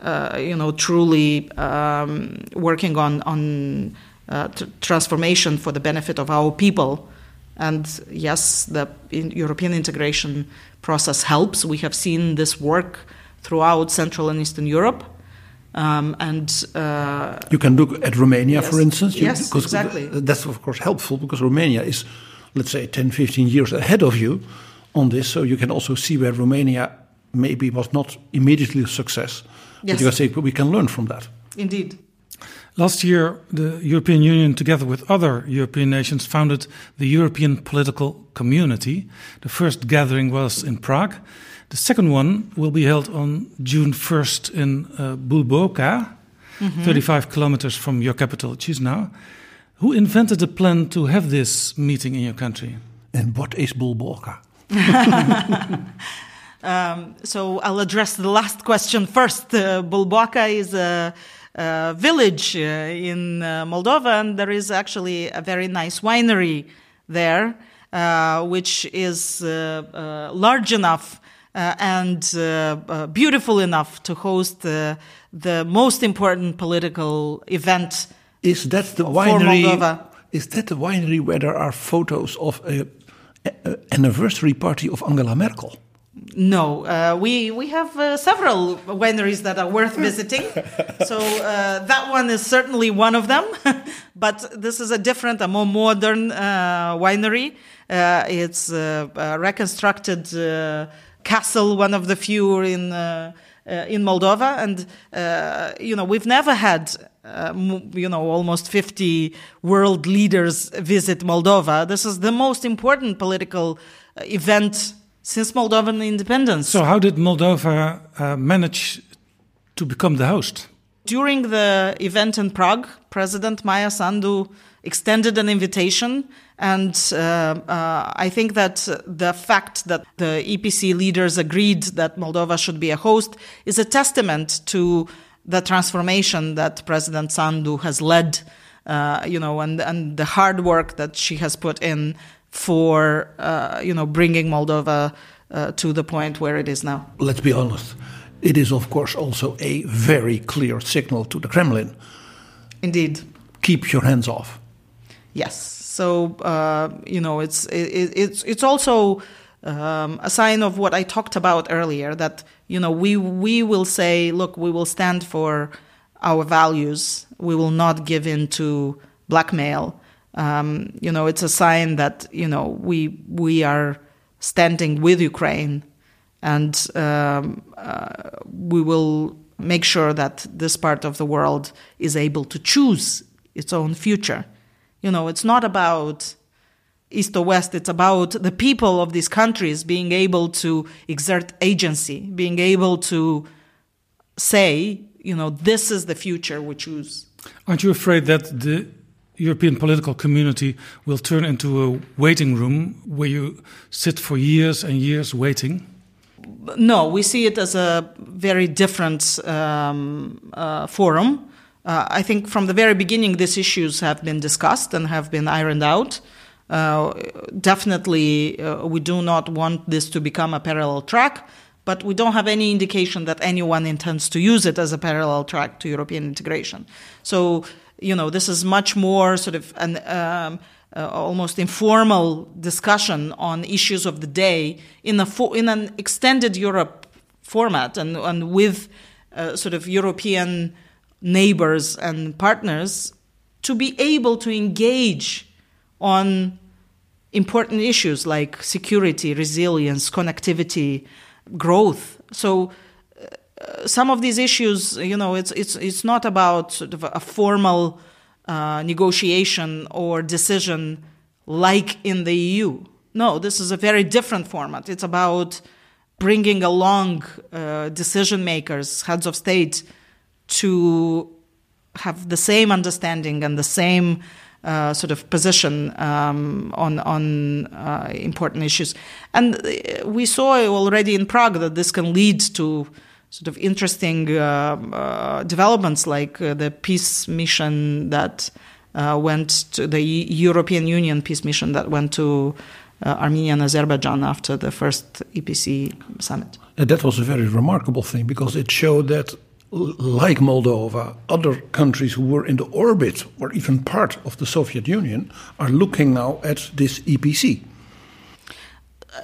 uh, you know, truly um, working on on uh, tr- transformation for the benefit of our people. And yes, the in European integration process helps. We have seen this work throughout Central and Eastern Europe. Um, and uh, You can look at Romania, Yes. for instance. You- Yes, because exactly. That's, of course, helpful because Romania is, let's say, 10, 15 years ahead of you on this. So you can also see where Romania maybe was not immediately a success. Yes. But you can say, we can learn from that. indeed, Last year, the European Union, together with other European nations, founded the European Political Community. The first gathering was in Prague. The second one will be held on June 1st in uh, Bulboaca, 35 kilometers from your capital, Chisinau. Who invented the plan to have this meeting in your country? And what is Bulboaca? Um, so I'll address the last question first. Uh, Bulboaca is a, a village uh, in uh, Moldova, and there is actually a very nice winery there, uh, which is uh, uh, large enough uh, and uh, uh, beautiful enough to host uh, the most important political event. Is that the winery? Is that the winery where there are photos of a- a anniversary party of Angela Merkel? No, uh, we we have uh, several wineries that are worth visiting. so uh, that one is certainly one of them. but this is a different, a more modern uh, winery. Uh, it's a, a reconstructed uh, castle, one of the few in in Moldova, and you know we've never had. you know, almost 50 world leaders visit Moldova. This is the most important political event since Moldovan independence. So, how did Moldova uh, manage to become the host? During the event in Prague, President Maia Sandu extended an invitation. And uh, uh, I think that the fact that the EPC leaders agreed that Moldova should be a host is a testament to the transformation that President Sandu has led, uh, you know, and, and the hard work that she has put in for uh, you know bringing Moldova uh, to the point where it is now. Let's be honest. It is, of course, also a very clear signal to the Kremlin. Indeed. Keep your hands off. Yes. So uh, you know, it's it, it's it's also um, a sign of what I talked about earlier. That you know, we we will say, look, we will stand for our values. We will not give in to blackmail um, you know, it's a sign that you know we we are standing with Ukraine, and um, uh, we will make sure that this part of the world is able to choose its own future. You know, it's not about east or west. It's about the people of these countries being able to exert agency, being able to say, you know, this is the future we choose. Aren't you afraid that the European political community will turn into a waiting room where you sit for years and years waiting? No, we see it as a very different um, uh, forum. Uh, I think from the very beginning, these issues have been discussed and have been ironed out. Uh, definitely, uh, we do not want this to become a parallel track, but we don't have any indication that anyone intends to use it as a parallel track to European integration. So you know, this is much more sort of an um, uh, almost informal discussion on issues of the day in a fo- in an extended Europe format and and with uh, sort of European neighbors and partners to be able to engage on important issues like security, resilience, connectivity, growth. So some of these issues, you know, it's it's it's not about sort of a formal uh, negotiation or decision like in the EU. No, this is a very different format. It's about bringing along uh, decision makers, heads of state, to have the same understanding and the same uh, sort of position um, on on uh, important issues. And uh, we saw already in Prague that this can lead to sort of interesting uh, uh, developments like uh, the peace mission that uh, went to the European Union peace mission that went to uh, Armenia and Azerbaijan after the first EPC summit. And that was a very remarkable thing because it showed that, like Moldova, other countries who were in the orbit or even part of the Soviet Union are looking now at this EPC.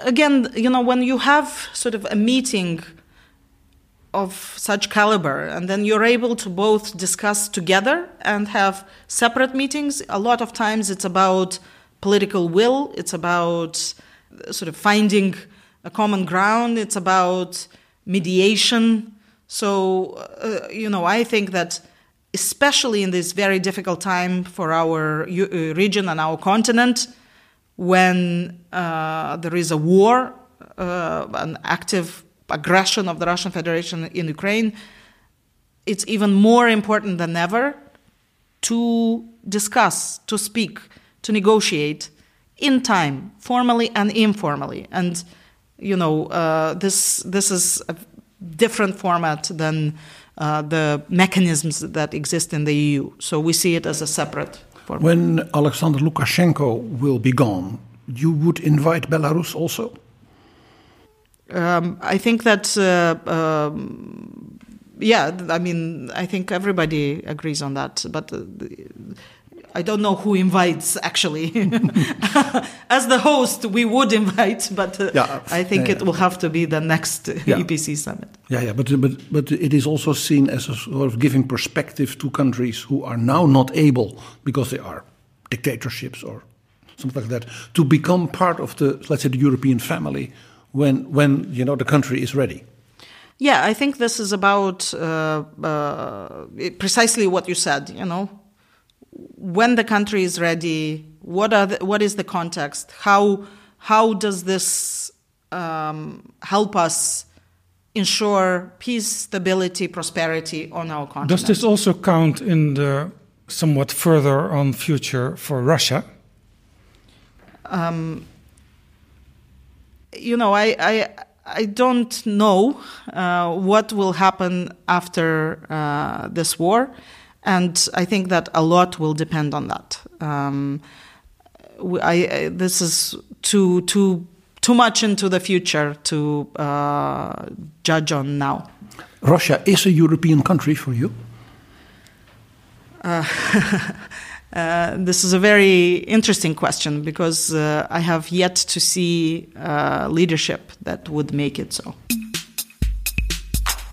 Again, you know, when you have sort of a meeting of such caliber. And then you're able to both discuss together and have separate meetings. A lot of times it's about political will. It's about sort of finding a common ground. It's about mediation. So uh, you know i think that especially in this very difficult time for our uh, region and our continent when uh, there is a war uh, an active aggression of the Russian Federation in Ukraine, it's even more important than ever to discuss, to speak, to negotiate in time, formally and informally. And you know, uh, this this is a different format than uh, the mechanisms that exist in the EU. So we see it as a separate format. When Alexander Lukashenko will be gone, you would invite Belarus also. Um, I think that, uh, um, yeah, I mean, I think everybody agrees on that. But uh, I don't know who invites actually. As the host, we would invite, but uh, Yeah. I think Yeah, it will have to be the next Yeah. EPC summit. Yeah, yeah, but, but but it is also seen as a sort of giving perspective to countries who are now not able, because they are dictatorships or something like that, to become part of the let's say the European family when when you know the country is ready. Yeah, I think this is about uh, uh, precisely what you said. You know, when the country is ready, what are the, what is the context? How how does this um, help us ensure peace, stability, prosperity on our continent? Does this also count in the somewhat further on future for Russia? You know, I, I, I don't know uh, what will happen after uh, this war, and I think that a lot will depend on that. Um, I, I, this is too too too much into the future to uh, judge on now. Russia is a European country for you. Uh, this is a very interesting question because uh, I have yet to see uh, leadership that would make it so.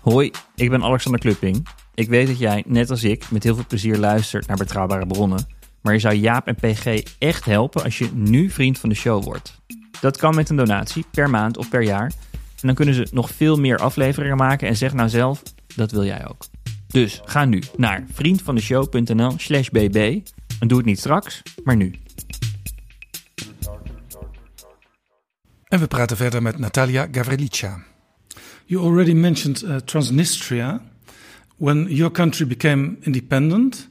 Hoi, ik ben Alexander Klupping. Ik weet dat jij, net als ik, met heel veel plezier luistert naar betrouwbare bronnen. Maar je zou Jaap en PG echt helpen als je nu vriend van de show wordt. Dat kan met een donatie, per maand of per jaar. En dan kunnen ze nog veel meer afleveringen maken en zeg nou zelf, dat wil jij ook. Dus ga nu naar vriendvandeshow.nl slash bb. En doe het niet straks, maar nu. En we praten verder met Natalia Gavrilița. You already mentioned uh, Transnistria. When your country became independent,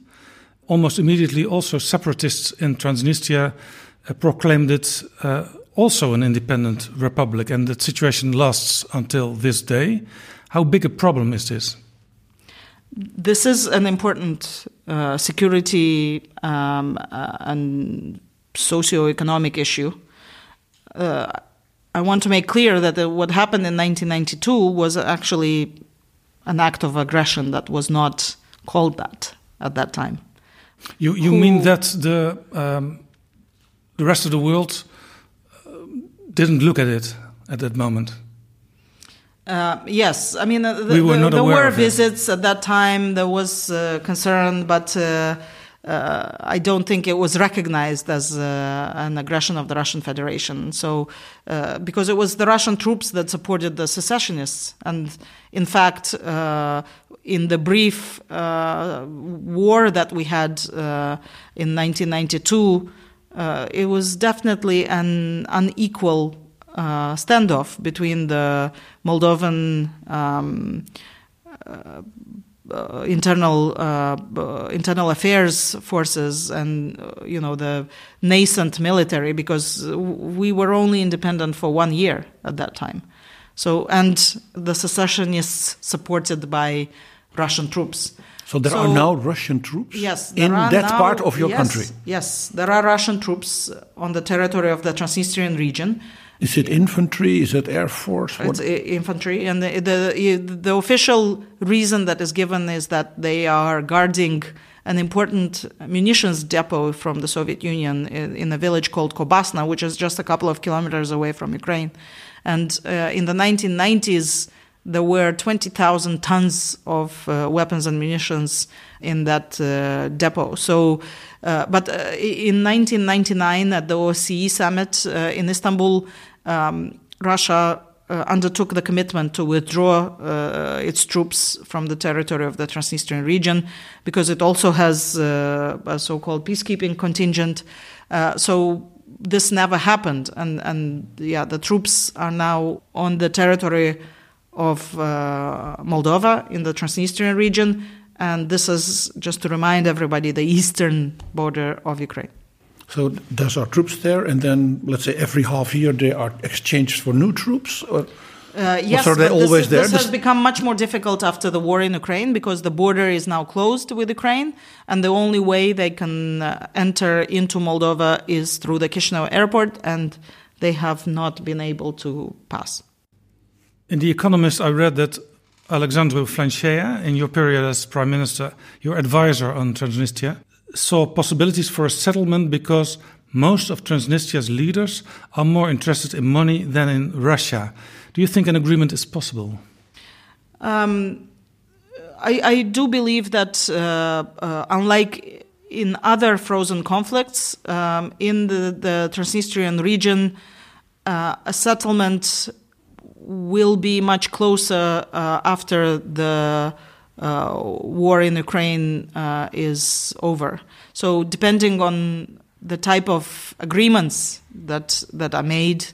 almost immediately also separatists in Transnistria uh, proclaimed it uh, also an independent republic, and that situation lasts until this day. How big a problem is this? This is an important uh, security um, uh, and socio-economic issue. Uh, I want to make clear that the, what happened in 1992 was actually an act of aggression that was not called that at that time. You you Who- mean that the um, the rest of the world uh, didn't look at it at that moment? Uh, yes, I mean uh, the, We were the- there were visits at that time. There was uh, concern, but uh, uh, I don't think it was recognized as uh, an aggression of the Russian Federation. So, uh, because it was the Russian troops that supported the secessionists, and in fact, uh, in the brief uh, war that we had uh, in 1992, uh, it was definitely an unequal uh, standoff between the Moldovan um, uh, uh, internal uh, uh, internal affairs forces and uh, you know the nascent military because we were only independent for one year at that time. So and the secessionists supported by Russian troops. So there are now Russian troops Yes, in that now- part of your yes, country. Yes, there are Russian troops on the territory of the Transnistrian region. Is it infantry? Is it air force? It's i- infantry, and the, the the official reason that is given is that they are guarding an important munitions depot from the Soviet Union in, in a village called Cobasna, which is just a couple of kilometers away from Ukraine. And uh, in the 1990s, there were 20,000 tons of uh, weapons and munitions in that uh, depot. So, uh, but uh, in 1999 at the OSCE summit uh, in Istanbul, um, Russia uh, undertook the commitment to withdraw uh, its troops from the territory of the Transnistrian region because it also has a so-called peacekeeping contingent. So this never happened, and and yeah, the troops are now on the territory of Moldova in the Transnistrian region, and this is just to remind everybody the eastern border of Ukraine. So there's our troops there, and then let's say every half year they are exchanged for new troops. Or Uh, yes, are they but this, always there? this has become much more difficult after the war in Ukraine because the border is now closed with Ukraine, and the only way they can uh, enter into Moldova is through the Chisinau airport, and they have not been able to pass. In The Economist, I read that Alexandru Flenchea, in your period as prime minister, your advisor on Transnistria, saw possibilities for a settlement because most of Transnistria's leaders are more interested in money than in Russia. Do you think an agreement is possible? Um, I, I, do believe that, uh, uh, unlike in other frozen conflicts, um, in the, the, Transnistrian region, uh, a settlement will be much closer uh, after the uh, war in Ukraine uh, is over. So, depending on the type of agreements that that are made,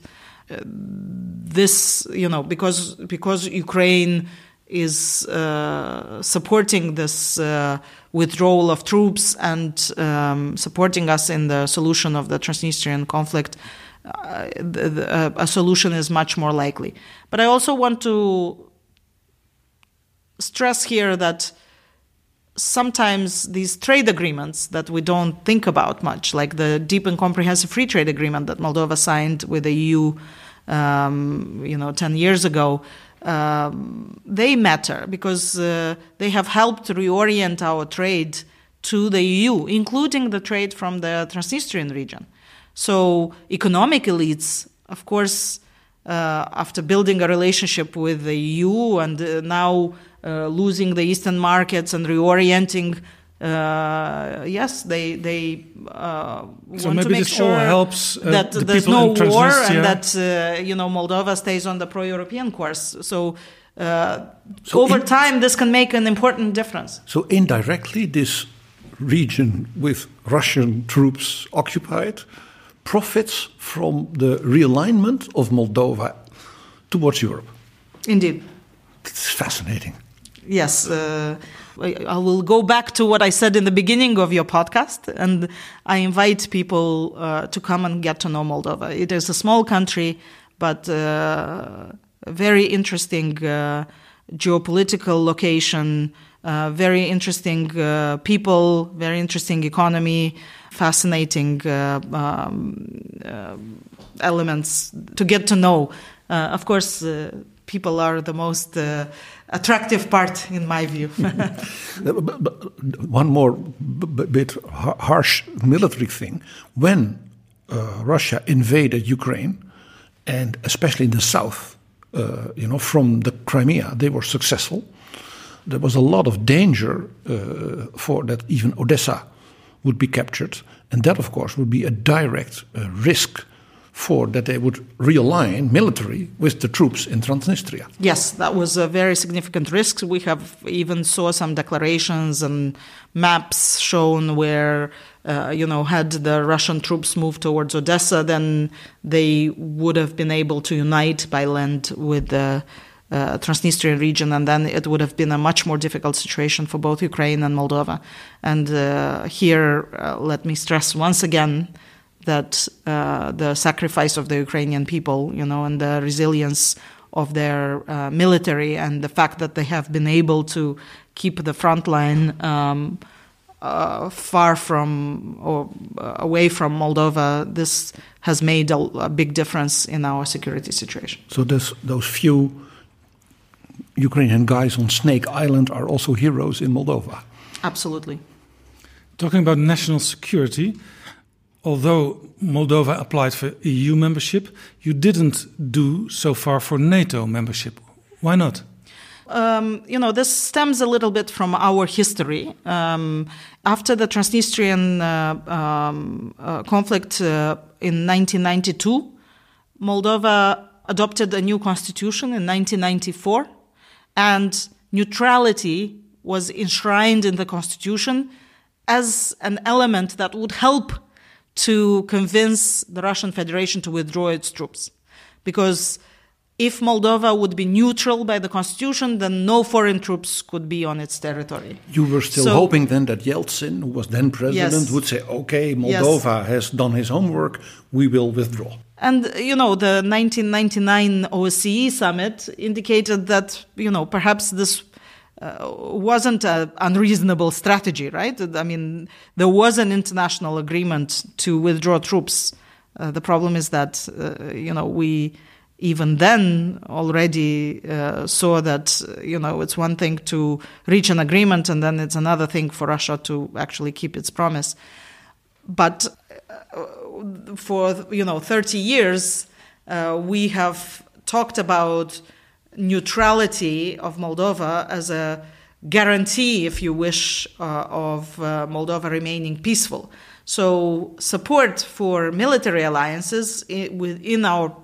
this you know because because Ukraine is uh, supporting this uh, withdrawal of troops and um, supporting us in the solution of the Transnistrian conflict, the, the, uh, a solution is much more likely. But I also want to stress here that sometimes these trade agreements that we don't think about much, like the deep and comprehensive free trade agreement that Moldova signed with the EU, um, you know, ten years ago, um, they matter because uh, they have helped reorient our trade to the EU, including the trade from the Transnistrian region. So, economic elites, of course, uh, after building a relationship with the EU and uh, now uh, losing the eastern markets and reorienting uh, yes, they they uh, so want to make sure helps, uh, that the there's no war and that uh, you know Moldova stays on the pro-European course. So, uh, so over in, time, this can make an important difference. So indirectly, this region with Russian troops occupied profits from the realignment of Moldova towards Europe. Indeed, it's fascinating. Yes. Uh, I will go back to what I said in the beginning of your podcast, and I invite people uh, to come and get to know Moldova. It is a small country, but uh, very interesting uh, geopolitical location, uh, very interesting uh, people, very interesting economy, fascinating uh, um, elements to get to know. of course, people are the most attractive part, in my view. One more bit harsh military thing. When uh, Russia invaded Ukraine, and especially in the south, uh, you know, from the Crimea, they were successful. There was a lot of danger uh, for that even Odessa would be captured, and that, of course, would be a direct uh, risk for that they would realign military with the troops in Transnistria. Yes, that was a very significant risk. We have even saw some declarations and maps shown where, uh, you know, had the Russian troops moved towards Odessa, then they would have been able to unite by land with the uh, Transnistrian region, and then it would have been a much more difficult situation for both Ukraine and Moldova. And uh, here, uh, let me stress once again that uh, the sacrifice of the Ukrainian people, you know, and the resilience of their uh, military and the fact that they have been able to keep the front line um, uh, far from or uh, away from Moldova, this has made a, a, big difference in our security situation. So those few Ukrainian guys on Snake Island are also heroes in Moldova. Absolutely. Talking about national security, although Moldova applied for EU membership, you didn't do so far for NATO membership. Why not? Um, you know, this stems a little bit from our history. Um, after the Transnistrian uh, um, uh, conflict uh, in 1992, Moldova adopted a new constitution in 1994, and neutrality was enshrined in the constitution as an element that would help to convince the Russian Federation to withdraw its troops. Because if Moldova would be neutral by the constitution, then no foreign troops could be on its territory. You were still so, hoping then that Yeltsin, who was then president, yes. would say, okay, Moldova yes. has done his homework, we will withdraw. And, you know, the 1999 OSCE summit indicated that, you know, perhaps this uh, wasn't an unreasonable strategy, right? I mean, there was an international agreement to withdraw troops. Uh, the problem is that, uh, you know, we even then already uh, saw that you know it's one thing to reach an agreement and then it's another thing for Russia to actually keep its promise. But uh, for you know 30 years, uh, we have talked about neutrality of Moldova as a guarantee, if you wish, uh, of uh, Moldova remaining peaceful. So support for military alliances within our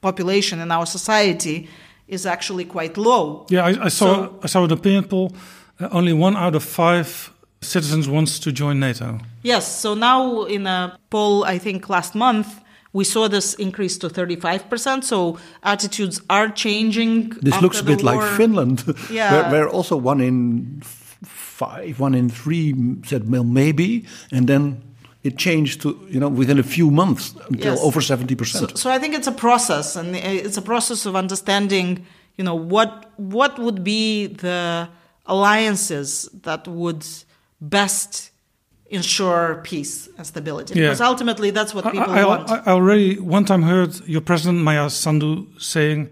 population in our society is actually quite low. Yeah, I, I saw so, I saw an opinion poll. Uh, only one out of five citizens wants to join NATO. Yes. So now in a poll, I think last month. We saw this increase to 35%, so attitudes are changing. This looks a bit war. like Finland, yeah. where, where also one in five, one in three said, well, maybe, and then it changed to you know within a few months until yes. over 70%. So, so, I think it's a process and it's a process of understanding you know what what would be the alliances that would best ensure peace and stability yeah. because ultimately that's what people I, I, want. I already one time heard your president Maia Sandu saying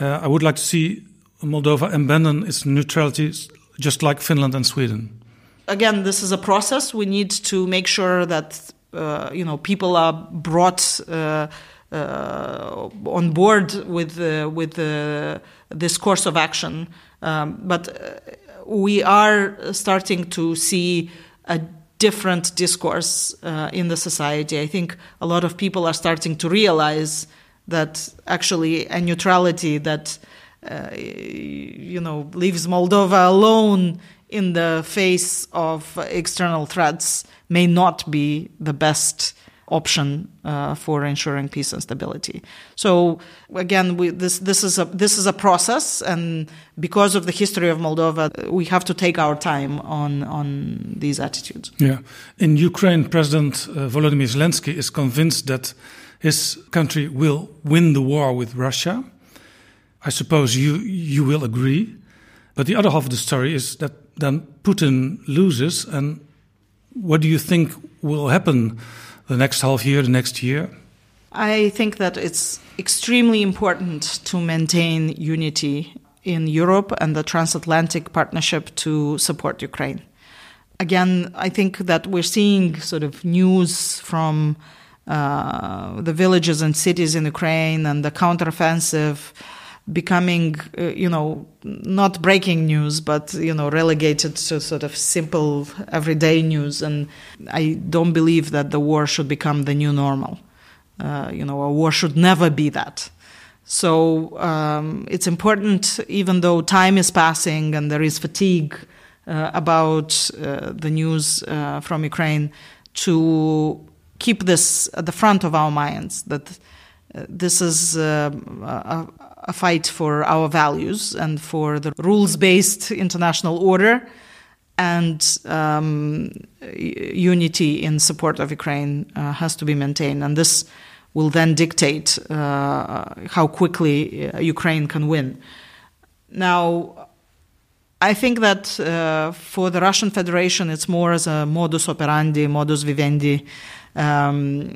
uh, I would like to see Moldova abandon its neutrality just like Finland and Sweden again, this is a process. We need to make sure that uh, you know people are brought uh, uh, on board with with this course of action. Um, but uh, we are starting to see a different discourse uh, in the society. I think a lot of people are starting to realize that actually a neutrality that uh, you know leaves Moldova alone in the face of external threats may not be the best option uh, for ensuring peace and stability. So again, we, this this is a this is a process, and because of the history of Moldova, we have to take our time on on these attitudes. Yeah, in Ukraine, President uh, Volodymyr Zelensky is convinced that his country will win the war with Russia. I suppose you you will agree. But the other half of the story is that then Putin loses, and what do you think will happen the next half year, the next year? I think that it's extremely important to maintain unity in Europe and the transatlantic partnership to support Ukraine. Again, I think that we're seeing sort of news from uh, the villages and cities in Ukraine and the counteroffensive becoming, uh, you know, not breaking news, but, you know, relegated to sort of simple everyday news. And I don't believe that the war should become the new normal. Uh, you know, a war should never be that. So um, it's important, even though time is passing and there is fatigue uh, about uh, the news uh, from Ukraine, to keep this at the front of our minds that this is uh, a, a fight for our values and for the rules based international order and um, unity in support of Ukraine uh, has to be maintained. And this will then dictate uh, how quickly uh, Ukraine can win. Now, I think that uh, for the Russian Federation, it's more as a modus operandi, modus vivendi. Um,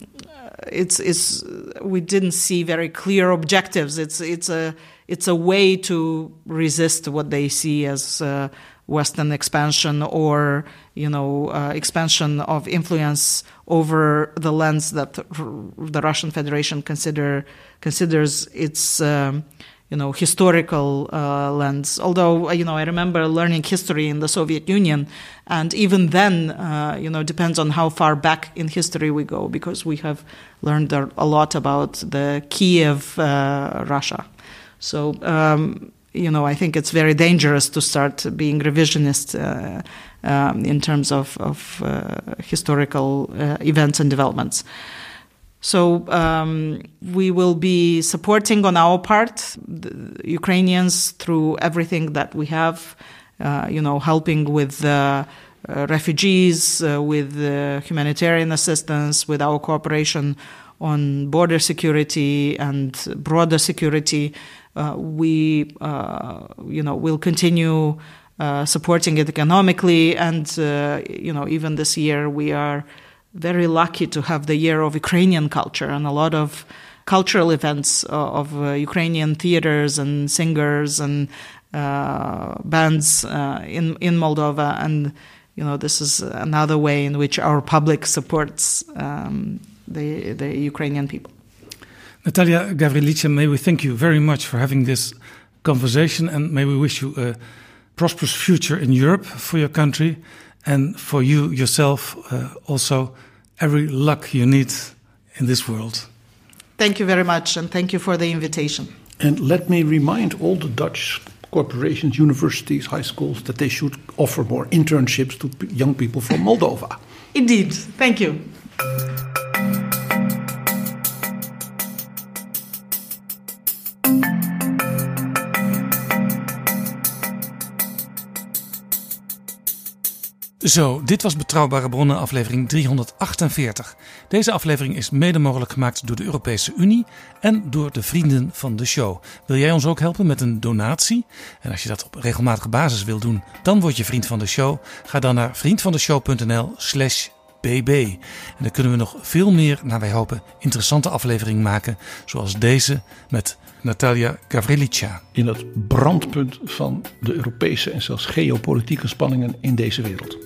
it's it's we didn't see very clear objectives. It's it's a it's a way to resist what they see as uh, Western expansion or you know uh, expansion of influence over the lens that the Russian Federation consider considers its. Um, you know historical uh, lens. Although you know I remember learning history in the Soviet Union, and even then uh, you know depends on how far back in history we go because we have learned a lot about the Kiev uh, Russia. So. Um, you know, I think it's very dangerous to start being revisionist uh, um, in terms of, of uh, historical uh, events and developments. So um, we will be supporting on our part Ukrainians through everything that we have. Uh, you know, helping with uh, refugees, uh, with humanitarian assistance, with our cooperation on border security and broader security. Uh, we, uh, you know, will continue supporting it economically, and you know, even this year we are very lucky to have the year of Ukrainian culture, and a lot of cultural events uh, of uh, Ukrainian theaters and singers and uh, bands uh, in in Moldova, and you know this is another way in which our public supports um, the the Ukrainian people. Natalia Gavrilița, may we thank you very much for having this conversation, and may we wish you a prosperous future in Europe for your country, and for you yourself uh, also every luck you need in this world. Thank you very much, and thank you for the invitation. And let me remind all the Dutch corporations, universities, high schools that they should offer more internships to young people from Moldova. Indeed, thank you. Zo, dit was Betrouwbare Bronnen, aflevering 348. Deze aflevering is mede mogelijk gemaakt door de Europese Unie en door de vrienden van de show. Wil jij ons ook helpen met een donatie? En als je dat op regelmatige basis wil doen, dan word je vriend van de show. Ga dan naar vriendvandeshow.nl/slash bb. En dan kunnen we nog veel meer, naar wij hopen, interessante afleveringen maken. Zoals deze met Natalia Gavrilica. In het brandpunt van de Europese en zelfs geopolitieke spanningen in deze wereld.